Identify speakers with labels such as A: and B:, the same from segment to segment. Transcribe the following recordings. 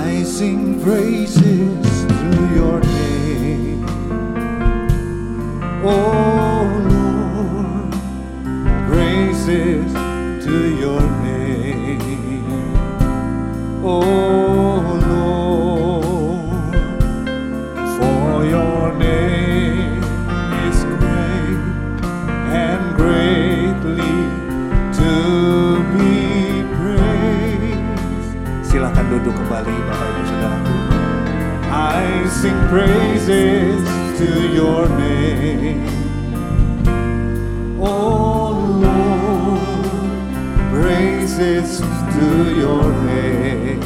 A: I sing praises to your name. Oh Lord, praises to your name. Oh. I sing praises to your name. Oh Lord, praises to your name.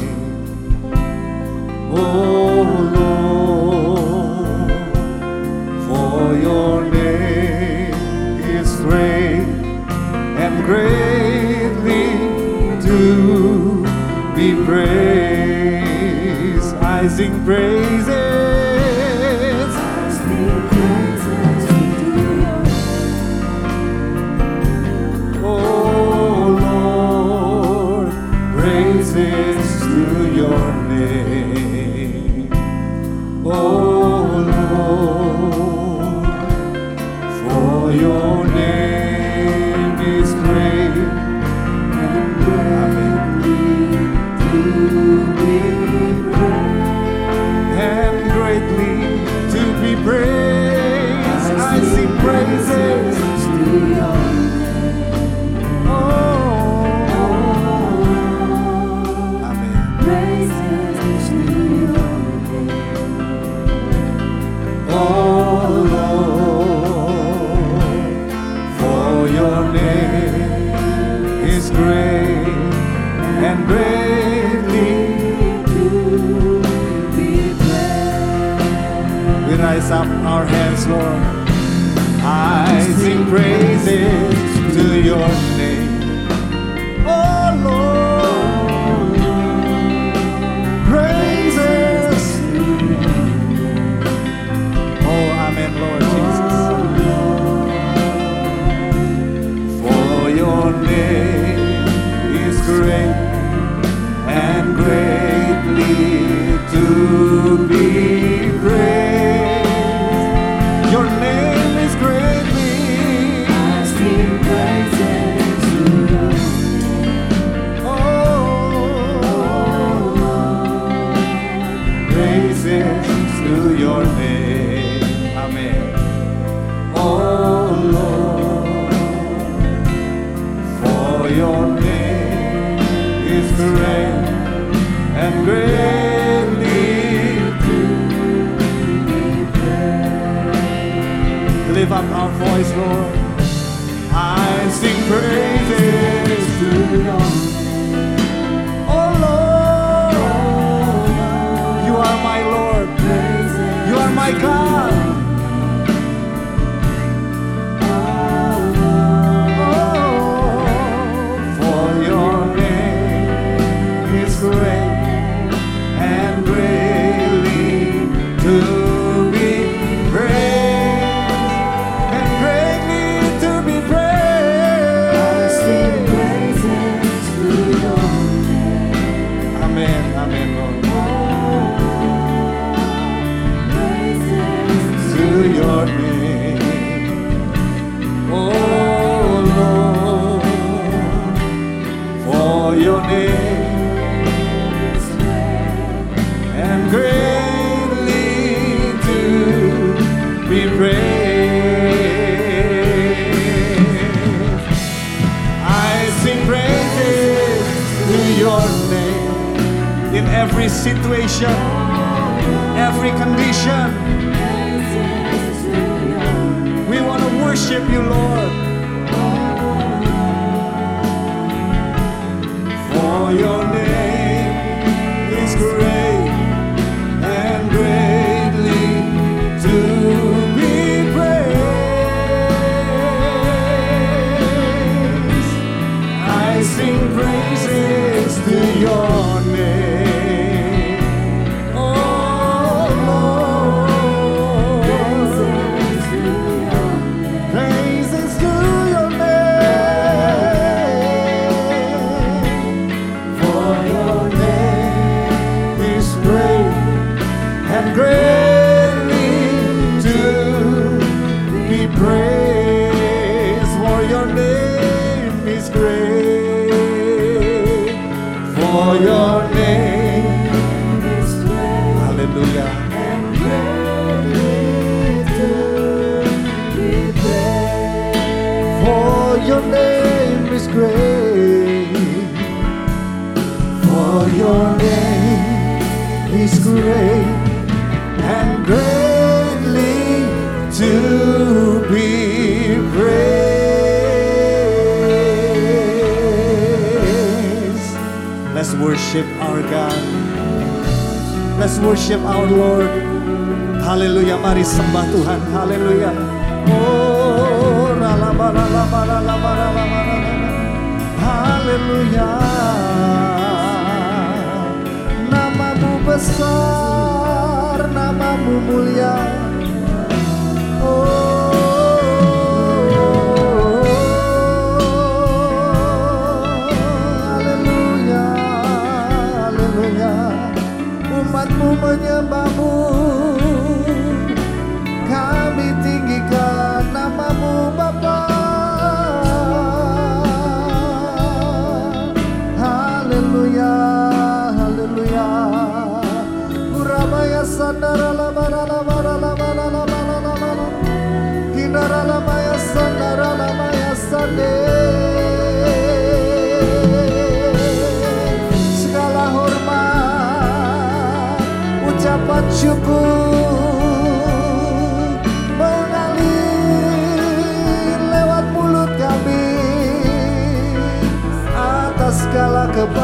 A: Oh Lord, for your name is great and greatly to be praised rising praises. Lord. I sing praises to your name.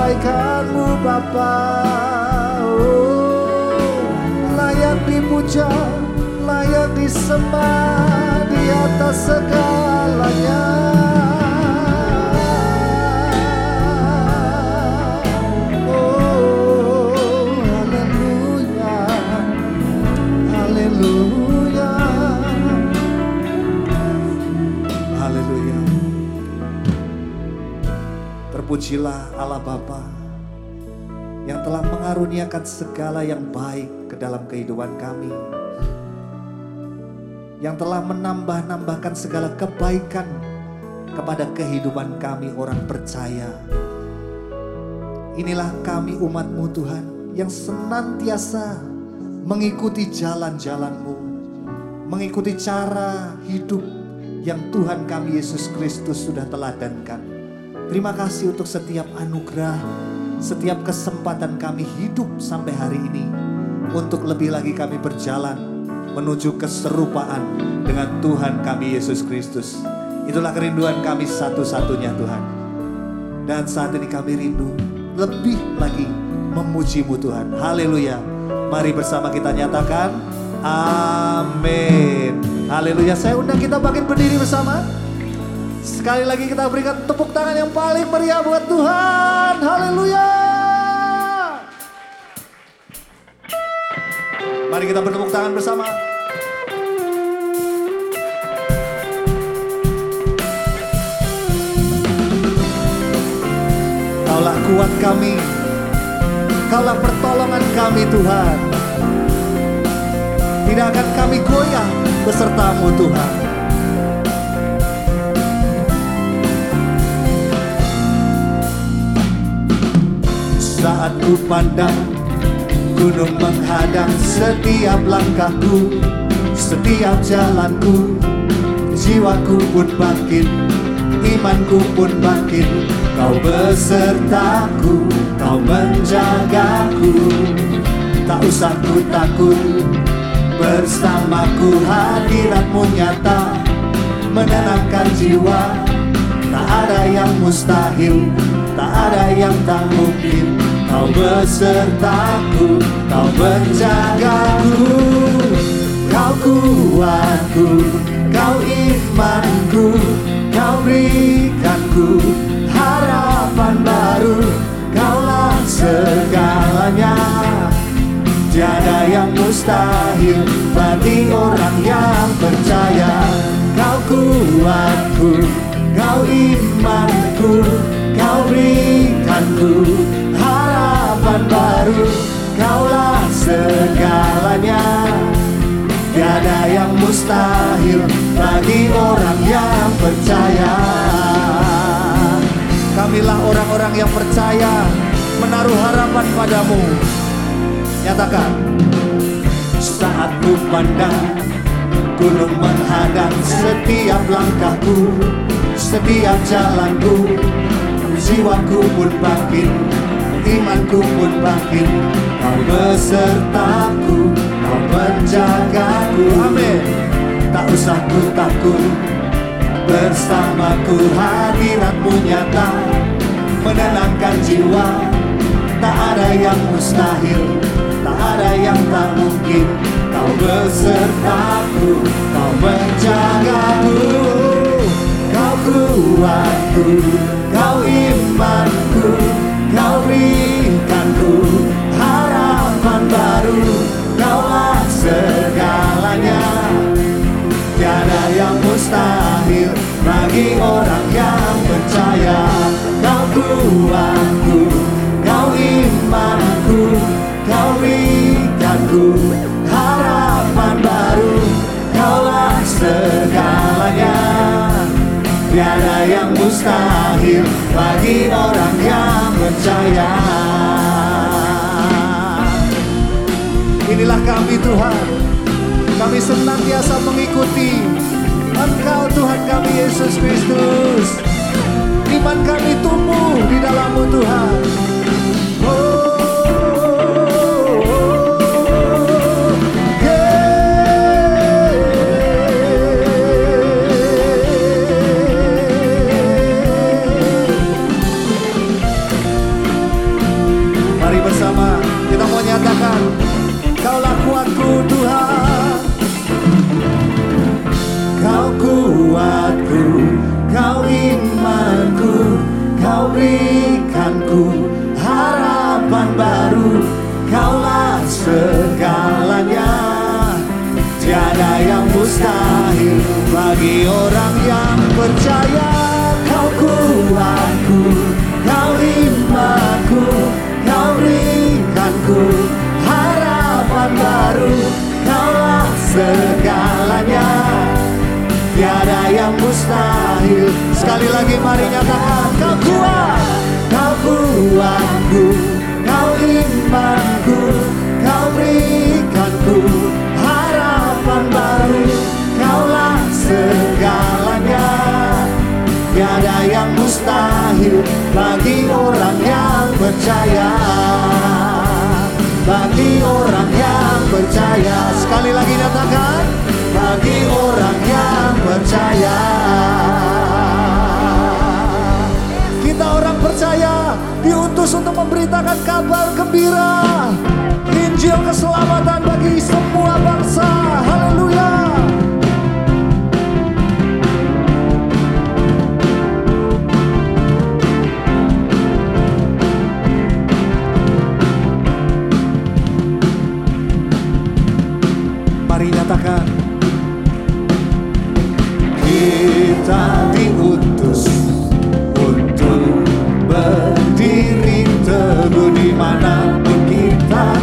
A: Kebaikanmu Bapa. Oh, Layak dipuja, layak disembah di atas segalanya Terpujilah Allah Bapa yang telah mengaruniakan segala yang baik ke dalam kehidupan kami. Yang telah menambah-nambahkan segala kebaikan kepada kehidupan kami orang percaya. Inilah kami umatmu Tuhan yang senantiasa mengikuti jalan-jalanmu. Mengikuti cara hidup yang Tuhan kami Yesus Kristus sudah teladankan. Terima kasih untuk setiap anugerah, setiap kesempatan kami hidup sampai hari ini. Untuk lebih lagi kami berjalan menuju keserupaan dengan Tuhan kami Yesus Kristus. Itulah kerinduan kami satu-satunya Tuhan. Dan saat ini kami rindu lebih lagi memujimu Tuhan. Haleluya. Mari bersama kita nyatakan amin. Haleluya. Saya undang kita bangkit berdiri bersama. Sekali lagi kita berikan tepuk tangan yang paling meriah buat Tuhan. Haleluya. Mari kita bertepuk tangan bersama. Kaulah kuat kami, Kaulah pertolongan kami Tuhan. Tidak akan kami goyah besertamu Tuhan. Ku pandang gunung menghadang setiap langkahku, setiap jalanku, jiwaku pun bangkit, imanku pun bangkit. Kau besertaku, kau menjagaku, tak usah ku takut. Bersamaku hadiratmu nyata, menenangkan jiwa. Tak ada yang mustahil, tak ada yang tak mungkin. Kau besertaku, kau menjagaku. Kau kuatku, kau imanku, kau berikanku harapan baru. Kaulah segalanya, tiada yang mustahil bagi orang yang percaya. Kau kuatku, kau imanku, kau berikanku harapan baru. Kaulah segalanya. Tiada yang mustahil bagi orang yang percaya. Kamilah orang-orang yang percaya menaruh harapan padamu. Nyatakan Saat ku pandang gunung menghadang setiap langkahku Setiap jalanku Jiwaku pun bangkit Imanku pun bangkit. Kau besertaku Kau menjagaku. Amin. Tak usah ku takut. Bersamaku hadiratmu nyata. Menenangkan jiwa. Tak ada yang mustahil. Tak ada yang tak mungkin. Kau besertaku Kau menjagaku. Kau kuatku Kau imanku Kau berikanku Harapan baru. Kaulah segalanya. Tiada yang mustahil Bagi orang yang percaya. Kau kuatku Kau imanku Kau berikanku Harapan baru. Kaulah segalanya Tiada yang mustahil Bagi orang yang percaya. Inilah kami Tuhan. Kami senantiasa mengikuti Engkau Tuhan kami Yesus Kristus. Iman kami tumbuh di dalammu Tuhan berikanku Harapan baru. Kaulah segalanya. Tiada yang mustahil Bagi orang yang percaya. Kau kuatku Kau imanku Kau berikanku Harapan baru. Kaulah segalanya yang mustahil. Sekali lagi mari nyatakan Kau kuat Kau kuatku Kau imanku Kau berikanku Harapan baru. Kaulah segalanya. Tiada yang mustahil Bagi orang yang percaya. Bagi orang yang percaya. Sekali lagi nyatakan Bagi orang yang percaya. Kita orang percaya Diutus untuk memberitakan kabar gembira Injil keselamatan bagi semua bangsa. Haleluya Kita diutus Untuk berdiri teguh mana kita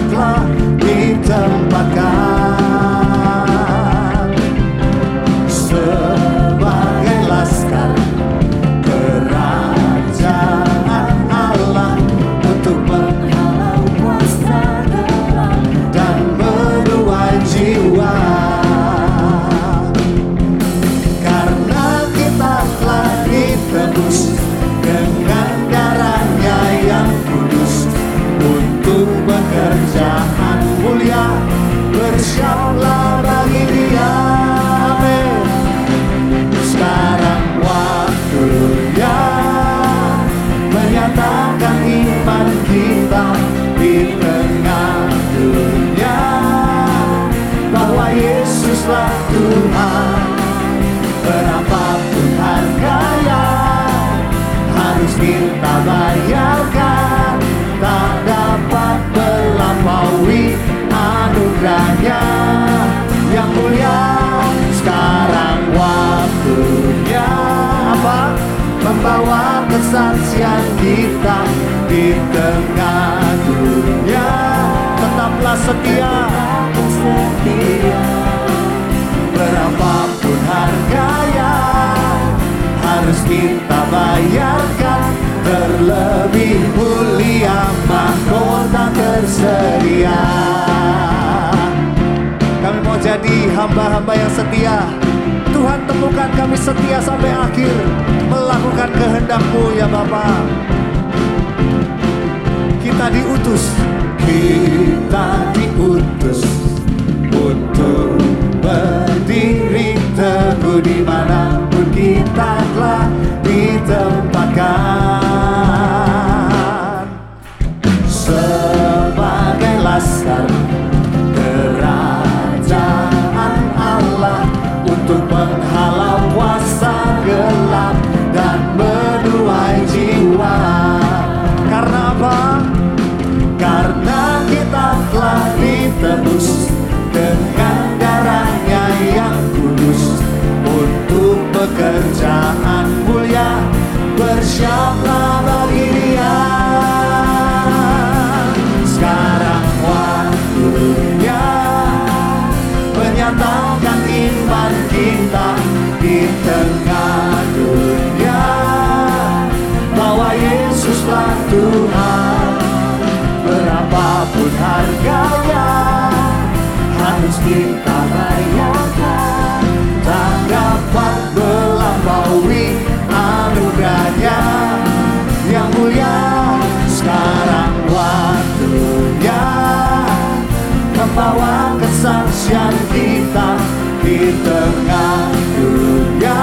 A: tengah dunia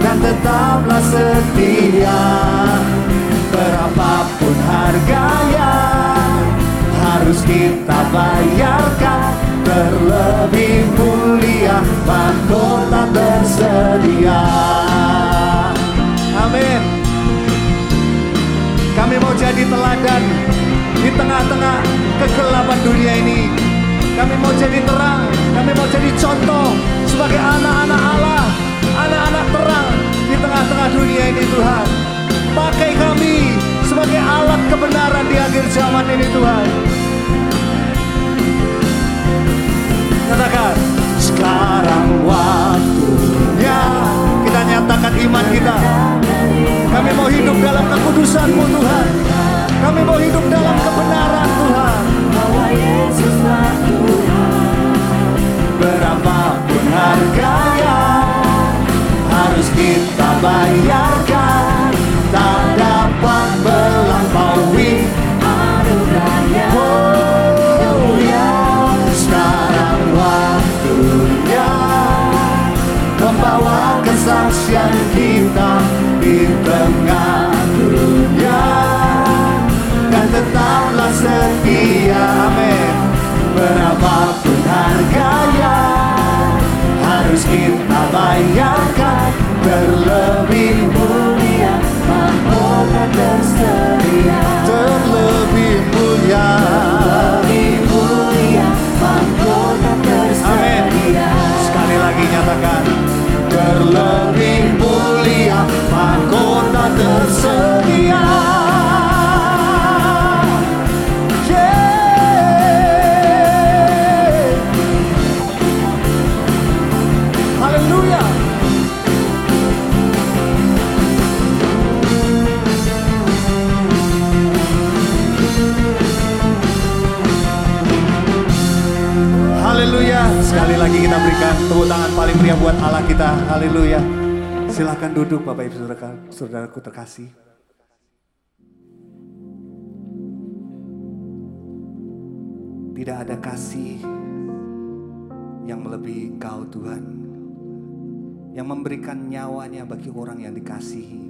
A: dan tetaplah setia. Berapapun harganya harus kita bayarkan. Terlebih mulia mahkota tersedia amin. Kami mau jadi teladan di tengah-tengah kegelapan dunia ini. Kami mau jadi terang, kami mau jadi contoh sebagai anak-anak Allah, anak-anak terang di tengah-tengah dunia ini Tuhan. Pakai kami sebagai alat kebenaran di akhir zaman ini Tuhan. Katakan, sekarang waktunya kita nyatakan iman kita. Kami mau hidup dalam kekudusan-Mu Tuhan. Kami mau hidup dalam kebenaran Tuhan.
B: bahwa Yesuslah Tuhan
A: Berapapun harganya harus kita bayarkan. Tak dapat melampaui
B: anugerahnya
A: Oh ya, sekarang waktunya membawa kesaksian kita di tengah dunia dan tetaplah setia, amin. Berapapun harus kita bayarkan terlebih mulia
B: mahkota tersedia
A: terlebih mulia.
B: lebih mulia mahkota
A: Amin.
B: tersedia
A: Sekali lagi nyatakan Terlebih mulia mahkota tersedia Lagi kita berikan tepuk tangan paling meriah buat Allah kita. Haleluya. Silakan duduk Bapak Ibu Saudara, saudaraku terkasih. Tidak ada kasih yang melebihi Engkau Tuhan. Yang memberikan nyawanya bagi orang yang dikasihi.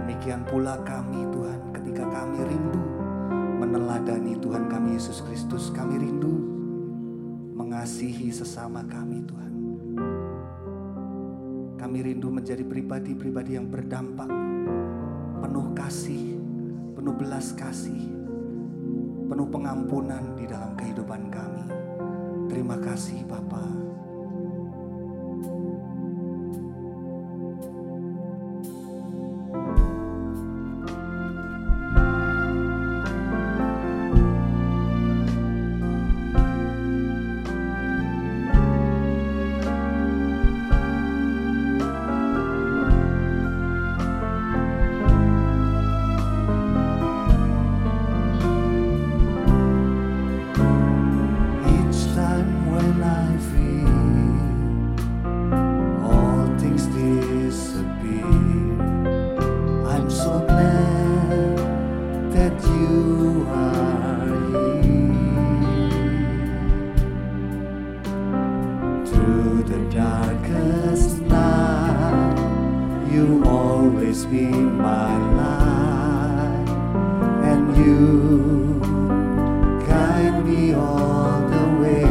A: Demikian pula kami Tuhan ketika kami rindu meneladani Tuhan kami Yesus Kristus. Kami rindu mengasihi sesama kami Tuhan. Kami rindu menjadi pribadi-pribadi yang berdampak, penuh kasih, penuh belas kasih, penuh pengampunan di dalam kehidupan kami. Terima kasih Bapak. always be my life, and you guide me all the way.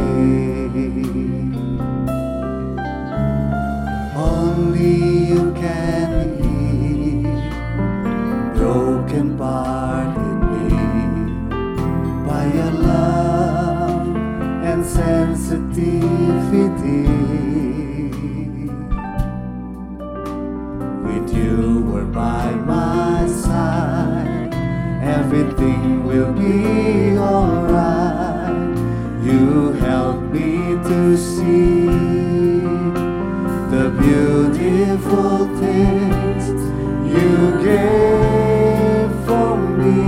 A: Only you can heal broken part in me by your love and sensitivity. Will be alright. You help me to see the beautiful things you gave for me.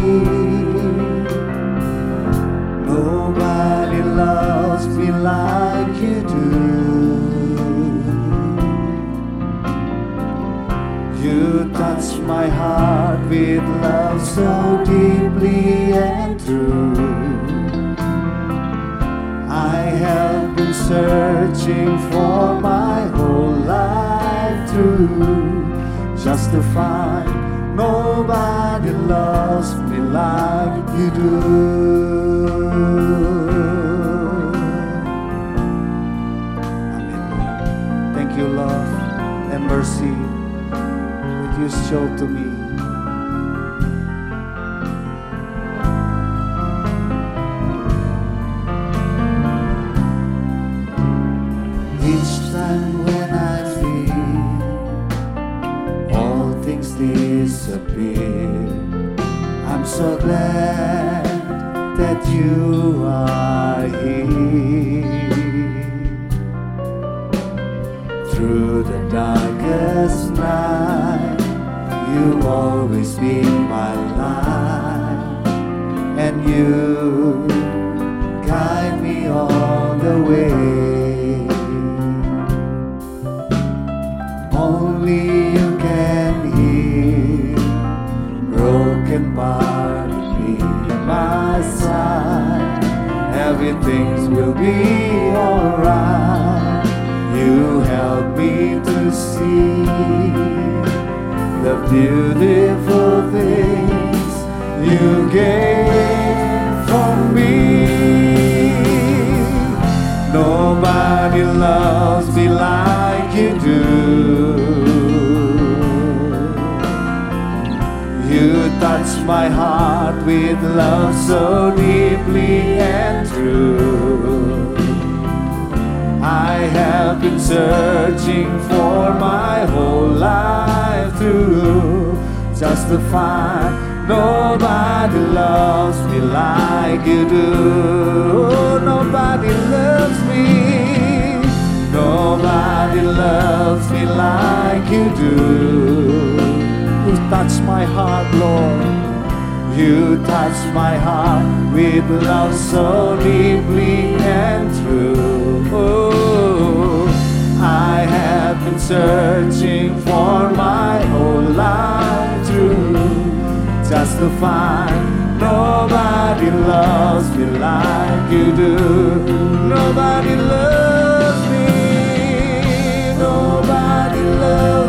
A: Nobody loves me like you do. You touch my heart with love so deeply and true. I have been searching for my whole life through just to find nobody loves me like you do. Thank you, love and mercy that you show to me. So glad that you are here. Through the darkest night, you've always be my light, and you guide me all the way. Body be my side. Everything will be alright. You help me to see the beautiful things you gave for me. Nobody loves me like you do. You touch my heart with love so deeply and true. I have been searching for my whole life through just to find nobody loves me like you do. Nobody loves me. Nobody loves me like you do. You touch my heart, Lord. You touch my heart with love so deeply and true. I have been searching for my whole life through just to find nobody loves me like you do. Nobody loves me. Nobody loves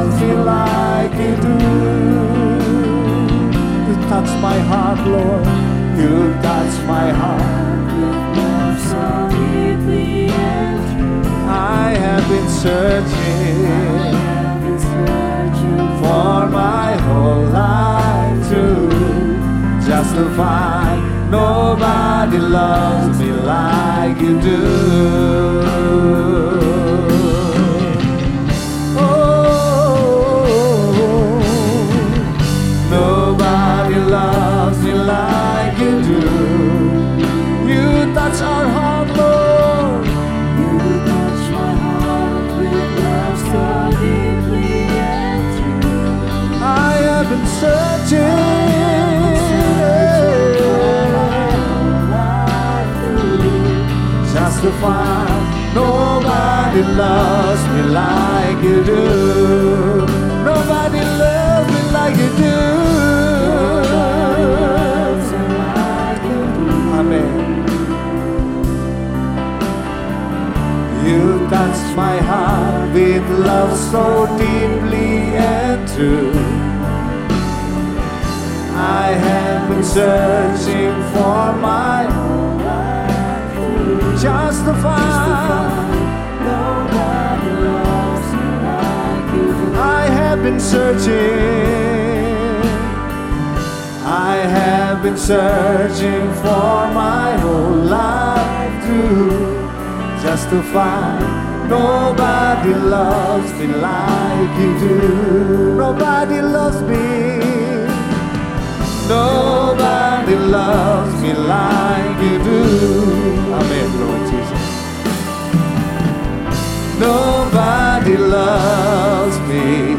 A: Touch my heart, Lord. You touch my heart.
B: So
A: I have been searching
B: I've been searching
A: for my whole life too, just to find nobody loves me like you do. To find nobody loves me like you do. Nobody loves me like you do. Amen. You touch my heart with love so deeply and true. I have been searching for my justified.
B: Nobody loves you like you.
A: I have been searching. I have been searching for my whole life through. Justified. Nobody loves me like you do. Nobody loves me. Nobody loves me like you do. Amen, Lord Jesus. Nobody loves me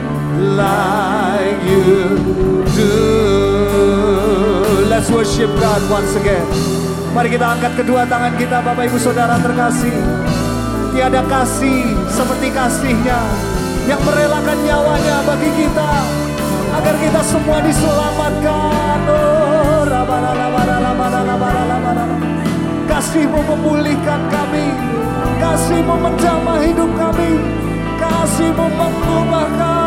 A: like you do. Let's worship God once again. Mari kita angkat kedua tangan kita Bapak Ibu Saudara terkasih. Tiada kasih seperti kasihnya yang merelakan nyawanya bagi kita agar kita semua diselamatkan. Kasihmu memulihkan kami, kasihmu menjamah hidup kami, kasihmu mengubahkan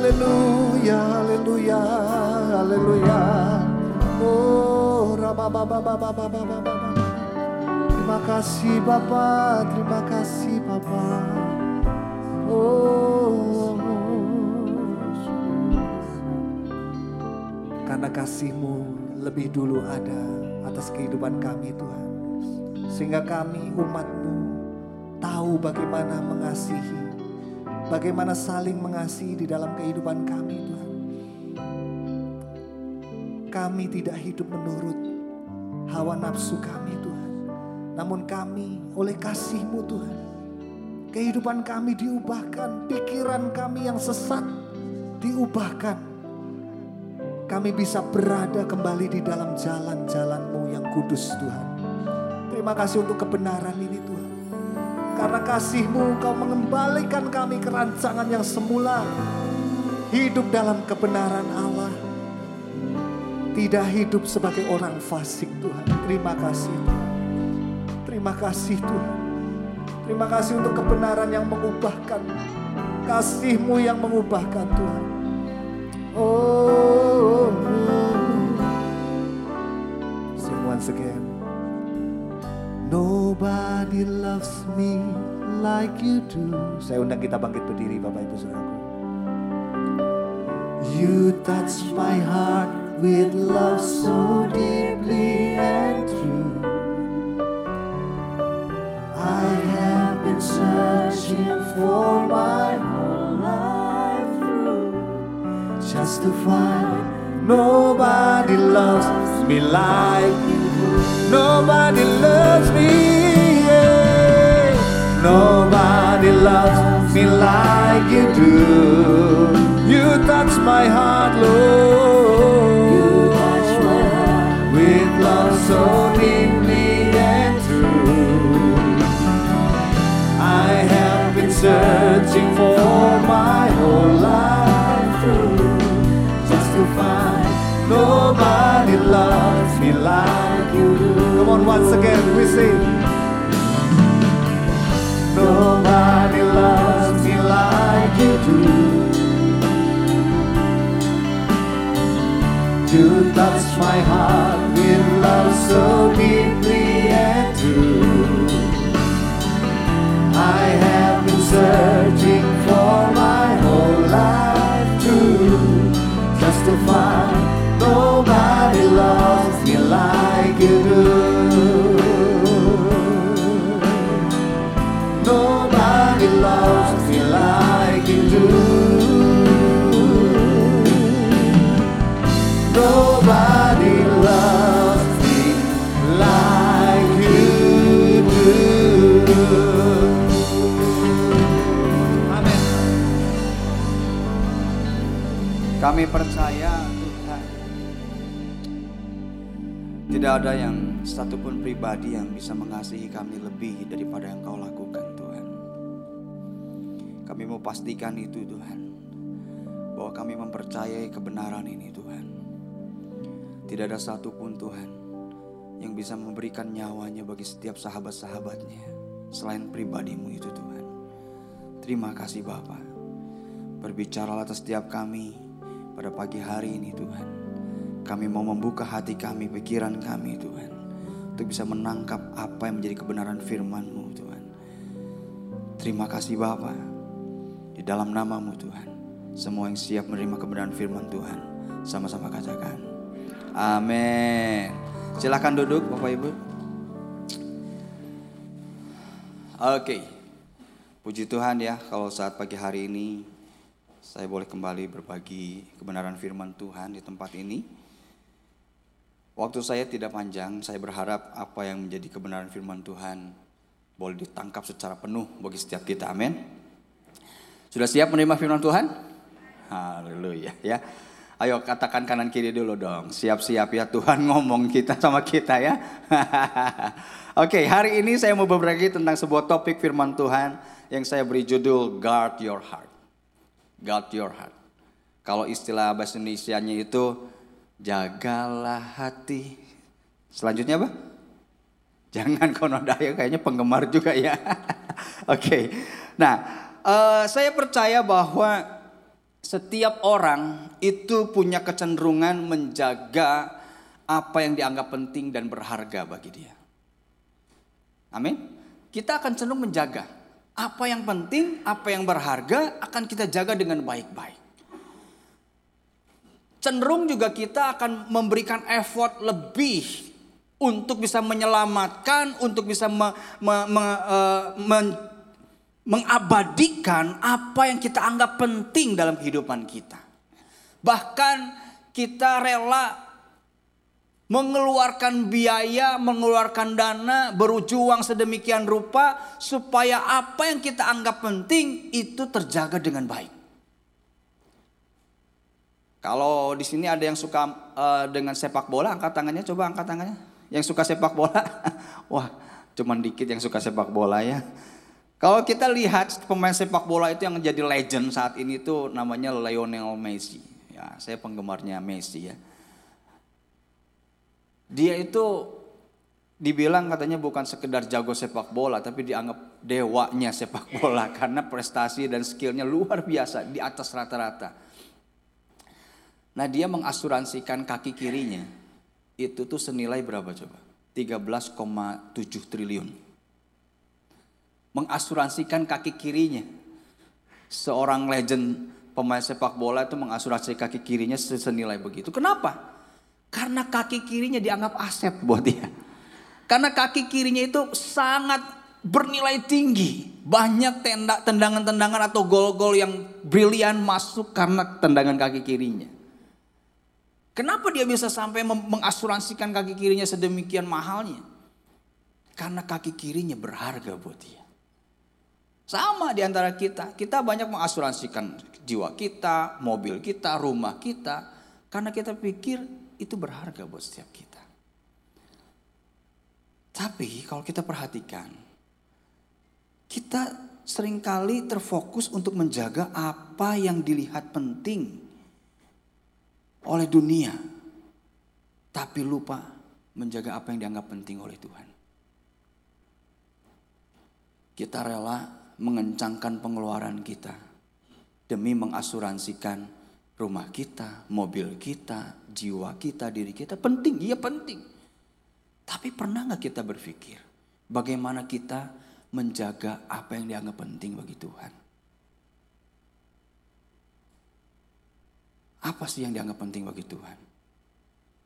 A: Haleluya, haleluya, haleluya. Oh. Terima kasih Bapa, terima kasih Bapa. Oh, karena kasihmu lebih dulu ada atas kehidupan kami Tuhan. Sehingga kami umatmu tahu bagaimana mengasihi. Bagaimana saling mengasihi di dalam kehidupan kami Tuhan. Kami tidak hidup menurut hawa nafsu kami Tuhan. Namun kami oleh kasihmu Tuhan. Kehidupan kami diubahkan, pikiran kami yang sesat diubahkan. Kami bisa berada kembali di dalam jalan-jalanmu yang kudus Tuhan. Terima kasih untuk kebenaran ini Tuhan. Karena kasihmu kau mengembalikan kami ke rancangan yang semula. Hidup dalam kebenaran Allah. Tidak hidup sebagai orang fasik Tuhan. Terima kasih Tuhan. Terima kasih Tuhan. Terima kasih untuk kebenaran yang mengubahkan. Kasihmu yang mengubahkan Tuhan. Oh, sing once again. Nobody loves me like you do. Saya undang kita bangkit berdiri Bapak Ibu Saudaraku. You touch my heart with love so deeply and true. I have been searching for my whole life through just to find nobody loves me like you. Nobody loves me. yeah. Nobody loves me like you do. You touch my heart, Lord. With love so You touch my heart with love so deeply and true. I have been searching for my whole life to find
C: Kami percaya Tuhan Tidak ada yang satupun pribadi yang bisa mengasihi kami lebih daripada yang kau lakukan Tuhan Kami mau pastikan itu Tuhan. Bahwa kami mempercayai kebenaran ini Tuhan. Tidak ada satupun Tuhan yang bisa memberikan nyawanya bagi setiap sahabat-sahabatnya. Selain pribadimu itu Tuhan. Terima kasih Bapak. Berbicaralah atas setiap kami pada pagi hari ini Tuhan. Kami mau membuka hati kami, pikiran kami Tuhan. Untuk bisa menangkap apa yang menjadi kebenaran firman-Mu Tuhan. Terima kasih Bapa. Di dalam namamu Tuhan. Semua yang siap menerima kebenaran firman Tuhan. Sama-sama katakan. Amin. Silahkan duduk Bapak Ibu. Oke. Puji Tuhan ya kalau saat pagi hari ini saya boleh kembali berbagi kebenaran firman Tuhan di tempat ini. Waktu saya tidak panjang, saya berharap apa yang menjadi kebenaran firman Tuhan boleh ditangkap secara penuh bagi setiap kita. Amin. Sudah siap menerima firman Tuhan? Haleluya ya. Ayo katakan kanan kiri dulu dong. Siap-siap ya Tuhan ngomong kita sama kita ya. Oke, hari ini saya mau berbagi tentang sebuah topik firman Tuhan yang saya beri judul Guard Your Heart. Guard Your Heart. Kalau istilah bahasa Indonesia-nya itu jagalah hati. Selanjutnya apa? Jangan konodaya kayaknya penggemar juga ya. Oke. Nah, eh, saya percaya bahwa setiap orang itu punya kecenderungan menjaga apa yang dianggap penting dan berharga bagi dia. Amin. Kita akan cenderung menjaga apa yang penting, apa yang berharga akan kita jaga dengan baik-baik. Cenderung juga kita akan memberikan effort lebih untuk bisa menyelamatkan, untuk bisa me, me, me, uh, men, mengabadikan apa yang kita anggap penting dalam kehidupan kita. Bahkan kita rela mengeluarkan biaya, mengeluarkan dana, berjuang sedemikian rupa supaya apa yang kita anggap penting itu terjaga dengan baik. Kalau di sini ada yang suka uh, dengan sepak bola, angkat tangannya, coba angkat tangannya. Yang suka sepak bola, wah, cuman dikit yang suka sepak bola ya. Kalau kita lihat pemain sepak bola itu yang menjadi legend saat ini itu namanya Lionel Messi. Ya, saya penggemarnya Messi ya. Dia itu dibilang katanya bukan sekedar jago sepak bola, tapi dianggap dewanya sepak bola karena prestasi dan skillnya luar biasa di atas rata-rata. Nah dia mengasuransikan kaki kirinya itu tuh senilai berapa coba? 13,7 triliun mengasuransikan kaki kirinya. Seorang legend pemain sepak bola itu mengasuransi kaki kirinya senilai begitu. Kenapa? Karena kaki kirinya dianggap aset buat dia. Karena kaki kirinya itu sangat bernilai tinggi. Banyak tendangan-tendangan atau gol-gol yang brilian masuk karena tendangan kaki kirinya. Kenapa dia bisa sampai mengasuransikan kaki kirinya sedemikian mahalnya? Karena kaki kirinya berharga buat dia. Sama di antara kita. Kita banyak mengasuransikan jiwa kita, mobil kita, rumah kita. Karena kita pikir itu berharga buat setiap kita. Tapi kalau kita perhatikan, kita sering kali terfokus untuk menjaga apa yang dilihat penting oleh dunia. Tapi lupa menjaga apa yang dianggap penting oleh Tuhan. Kita rela mengencangkan pengeluaran kita demi mengasuransikan rumah kita, mobil kita, jiwa kita, diri kita. Penting, iya penting. Tapi pernah nggak kita berpikir bagaimana kita menjaga apa yang dianggap penting bagi Tuhan? Apa sih yang dianggap penting bagi Tuhan?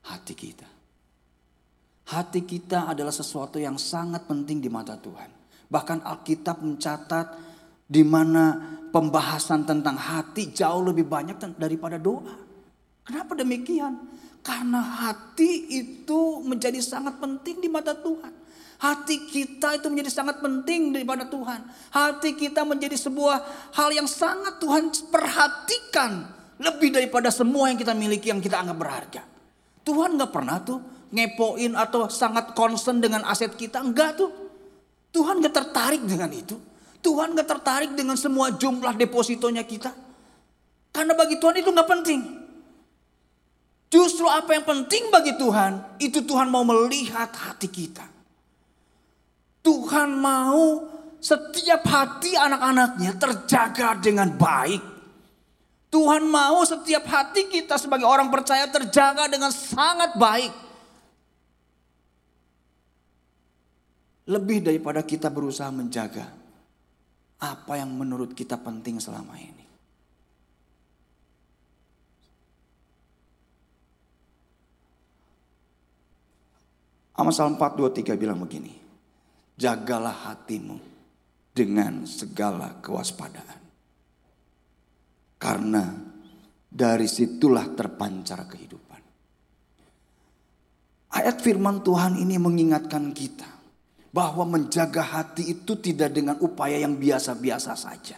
C: Hati kita. Hati kita adalah sesuatu yang sangat penting di mata Tuhan. Bahkan Alkitab mencatat di mana pembahasan tentang hati jauh lebih banyak daripada doa. Kenapa demikian? Karena hati itu menjadi sangat penting di mata Tuhan. Hati kita itu menjadi sangat penting daripada Tuhan. Hati kita menjadi sebuah hal yang sangat Tuhan perhatikan. Lebih daripada semua yang kita miliki yang kita anggap berharga. Tuhan gak pernah tuh ngepoin atau sangat concern dengan aset kita. Enggak tuh. Tuhan gak tertarik dengan itu.
A: Tuhan gak tertarik dengan semua jumlah depositonya kita. Karena bagi Tuhan itu gak penting. Justru apa yang penting bagi Tuhan, itu Tuhan mau melihat hati kita. Tuhan mau setiap hati anak-anaknya terjaga dengan baik. Tuhan mau setiap hati kita sebagai orang percaya terjaga dengan sangat baik. Lebih daripada kita berusaha menjaga apa yang menurut kita penting selama ini. Amsal 4, 2, 3 bilang begini. Jagalah hatimu dengan segala kewaspadaan. Karena dari situlah terpancar kehidupan. Ayat firman Tuhan ini mengingatkan kita bahwa menjaga hati itu tidak dengan upaya yang biasa-biasa saja.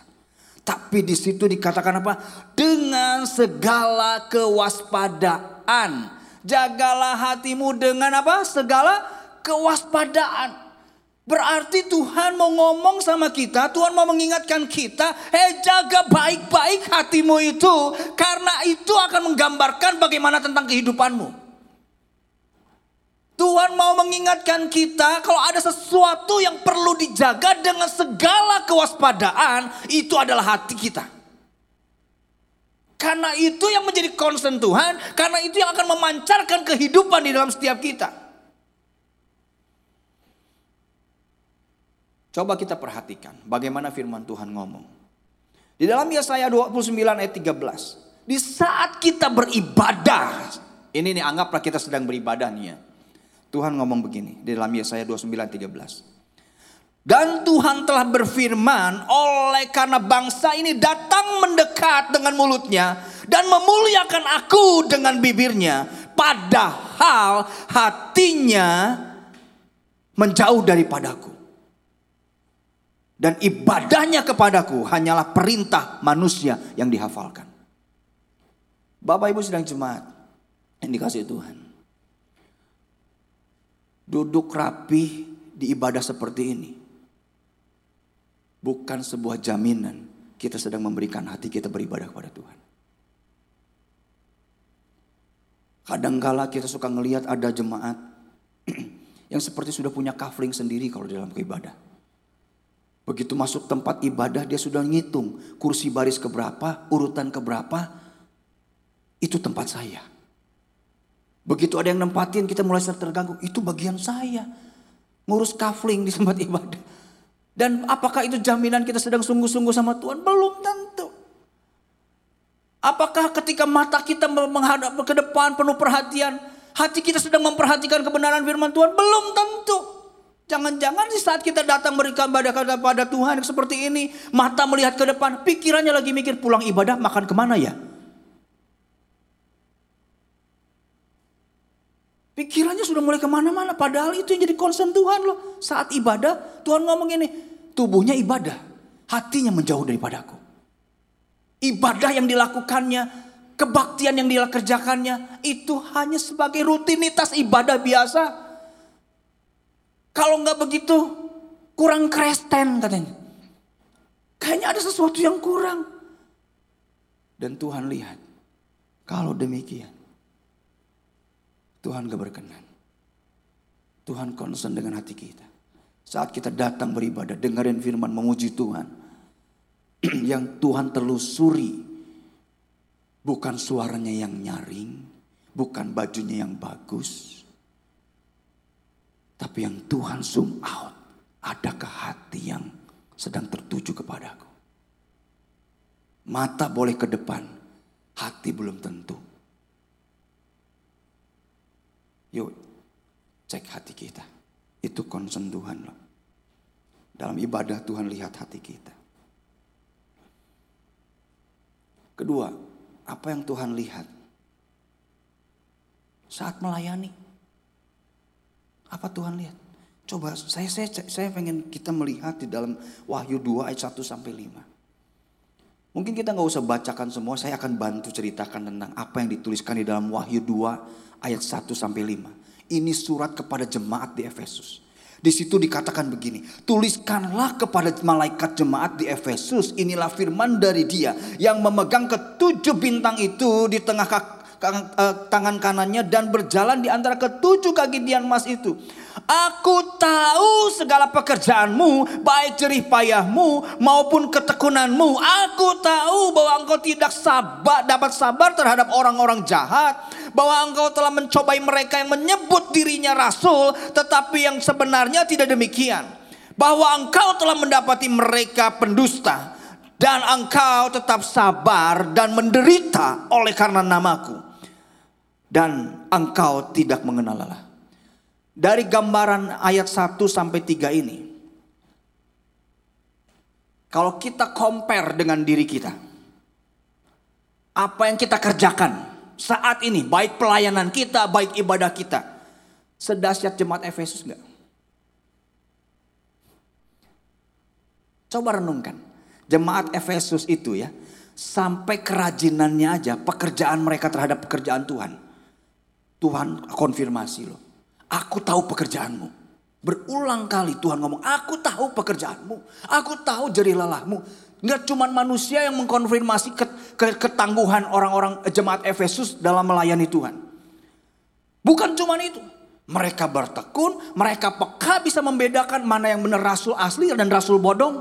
A: Tapi di situ dikatakan apa? Dengan segala kewaspadaan. Jagalah hatimu dengan apa? Segala kewaspadaan. Berarti Tuhan mau ngomong sama kita, Tuhan mau mengingatkan kita, eh jaga baik-baik hatimu itu. Karena itu akan menggambarkan bagaimana tentang kehidupanmu. Tuhan mau mengingatkan kita kalau ada sesuatu yang perlu dijaga dengan segala kewaspadaan, itu adalah hati kita. Karena itu yang menjadi concern Tuhan, karena itu yang akan memancarkan kehidupan di dalam setiap kita. Coba kita perhatikan bagaimana firman Tuhan ngomong. Di dalam Yesaya 29 ayat 13. Di saat kita beribadah. Ini nih anggaplah kita sedang beribadah nih ya. Tuhan ngomong begini di dalam Yesaya 29 13. Dan Tuhan telah berfirman oleh karena bangsa ini datang mendekat dengan mulutnya dan memuliakan aku dengan bibirnya. Padahal hatinya menjauh daripadaku. Dan ibadahnya kepadaku hanyalah perintah manusia yang dihafalkan. Bapak ibu sedang jemaat yang dikasih Tuhan. Duduk rapi di ibadah seperti ini. Bukan sebuah jaminan kita sedang memberikan hati kita beribadah kepada Tuhan. Kadangkala kita suka ngelihat ada jemaat yang seperti sudah punya kafling sendiri kalau dalam keibadah. Begitu masuk tempat ibadah dia sudah ngitung kursi baris keberapa, urutan keberapa, itu tempat saya. Begitu ada yang nempatin kita mulai terganggu, itu bagian saya. Ngurus kafling di tempat ibadah. Dan apakah itu jaminan kita sedang sungguh-sungguh sama Tuhan? Belum tentu. Apakah ketika mata kita menghadap ke depan penuh perhatian, hati kita sedang memperhatikan kebenaran firman Tuhan? Belum tentu. Jangan-jangan di saat kita datang berikan ibadah kepada Tuhan seperti ini, mata melihat ke depan, pikirannya lagi mikir pulang ibadah makan ke mana ya? Pikirannya sudah mulai ke mana-mana, padahal itu yang jadi concern Tuhan loh. Saat ibadah, Tuhan ngomong ini, tubuhnya ibadah, hatinya menjauh daripadaku. Ibadah yang dilakukannya, kebaktian yang dia kerjakannya, itu hanya sebagai rutinitas ibadah biasa kalau nggak begitu kurang Kristen katanya. Kayaknya ada sesuatu yang kurang. Dan Tuhan lihat. Kalau demikian. Tuhan gak berkenan. Tuhan concern dengan hati kita. Saat kita datang beribadah, dengerin firman, memuji Tuhan. yang Tuhan telusuri. Bukan suaranya yang nyaring. Bukan bajunya yang bagus tapi yang Tuhan zoom out. Adakah hati yang sedang tertuju kepadaku? Mata boleh ke depan, hati belum tentu. Yuk, cek hati kita. Itu concern Tuhan loh. Dalam ibadah Tuhan lihat hati kita. Kedua, apa yang Tuhan lihat? Saat melayani. Apa Tuhan lihat? Coba saya saya saya pengen kita melihat di dalam Wahyu 2 ayat 1 sampai 5. Mungkin kita nggak usah bacakan semua, saya akan bantu ceritakan tentang apa yang dituliskan di dalam Wahyu 2 ayat 1 sampai 5. Ini surat kepada jemaat di Efesus. Di situ dikatakan begini, tuliskanlah kepada malaikat jemaat di Efesus, inilah firman dari dia yang memegang ketujuh bintang itu di tengah eh, tangan kanannya dan berjalan di antara ketujuh kaki dian emas itu. Aku tahu segala pekerjaanmu, baik jerih payahmu maupun ketekunanmu. Aku tahu bahwa engkau tidak sabar, dapat sabar terhadap orang-orang jahat. Bahwa engkau telah mencobai mereka yang menyebut dirinya rasul, tetapi yang sebenarnya tidak demikian. Bahwa engkau telah mendapati mereka pendusta. Dan engkau tetap sabar dan menderita oleh karena namaku. Dan engkau tidak mengenal lelah. Dari gambaran ayat 1 sampai 3 ini. Kalau kita compare dengan diri kita. Apa yang kita kerjakan saat ini. Baik pelayanan kita, baik ibadah kita. Sedahsyat jemaat Efesus enggak? Coba renungkan. Jemaat Efesus itu ya. Sampai kerajinannya aja, pekerjaan mereka terhadap pekerjaan Tuhan. Tuhan konfirmasi loh. Aku tahu pekerjaanmu. Berulang kali Tuhan ngomong, aku tahu pekerjaanmu. Aku tahu jerih lelahmu. Nggak cuma manusia yang mengkonfirmasi ketangguhan orang-orang jemaat Efesus dalam melayani Tuhan. Bukan cuma itu. Mereka bertekun, mereka peka bisa membedakan mana yang benar rasul asli dan rasul bodong.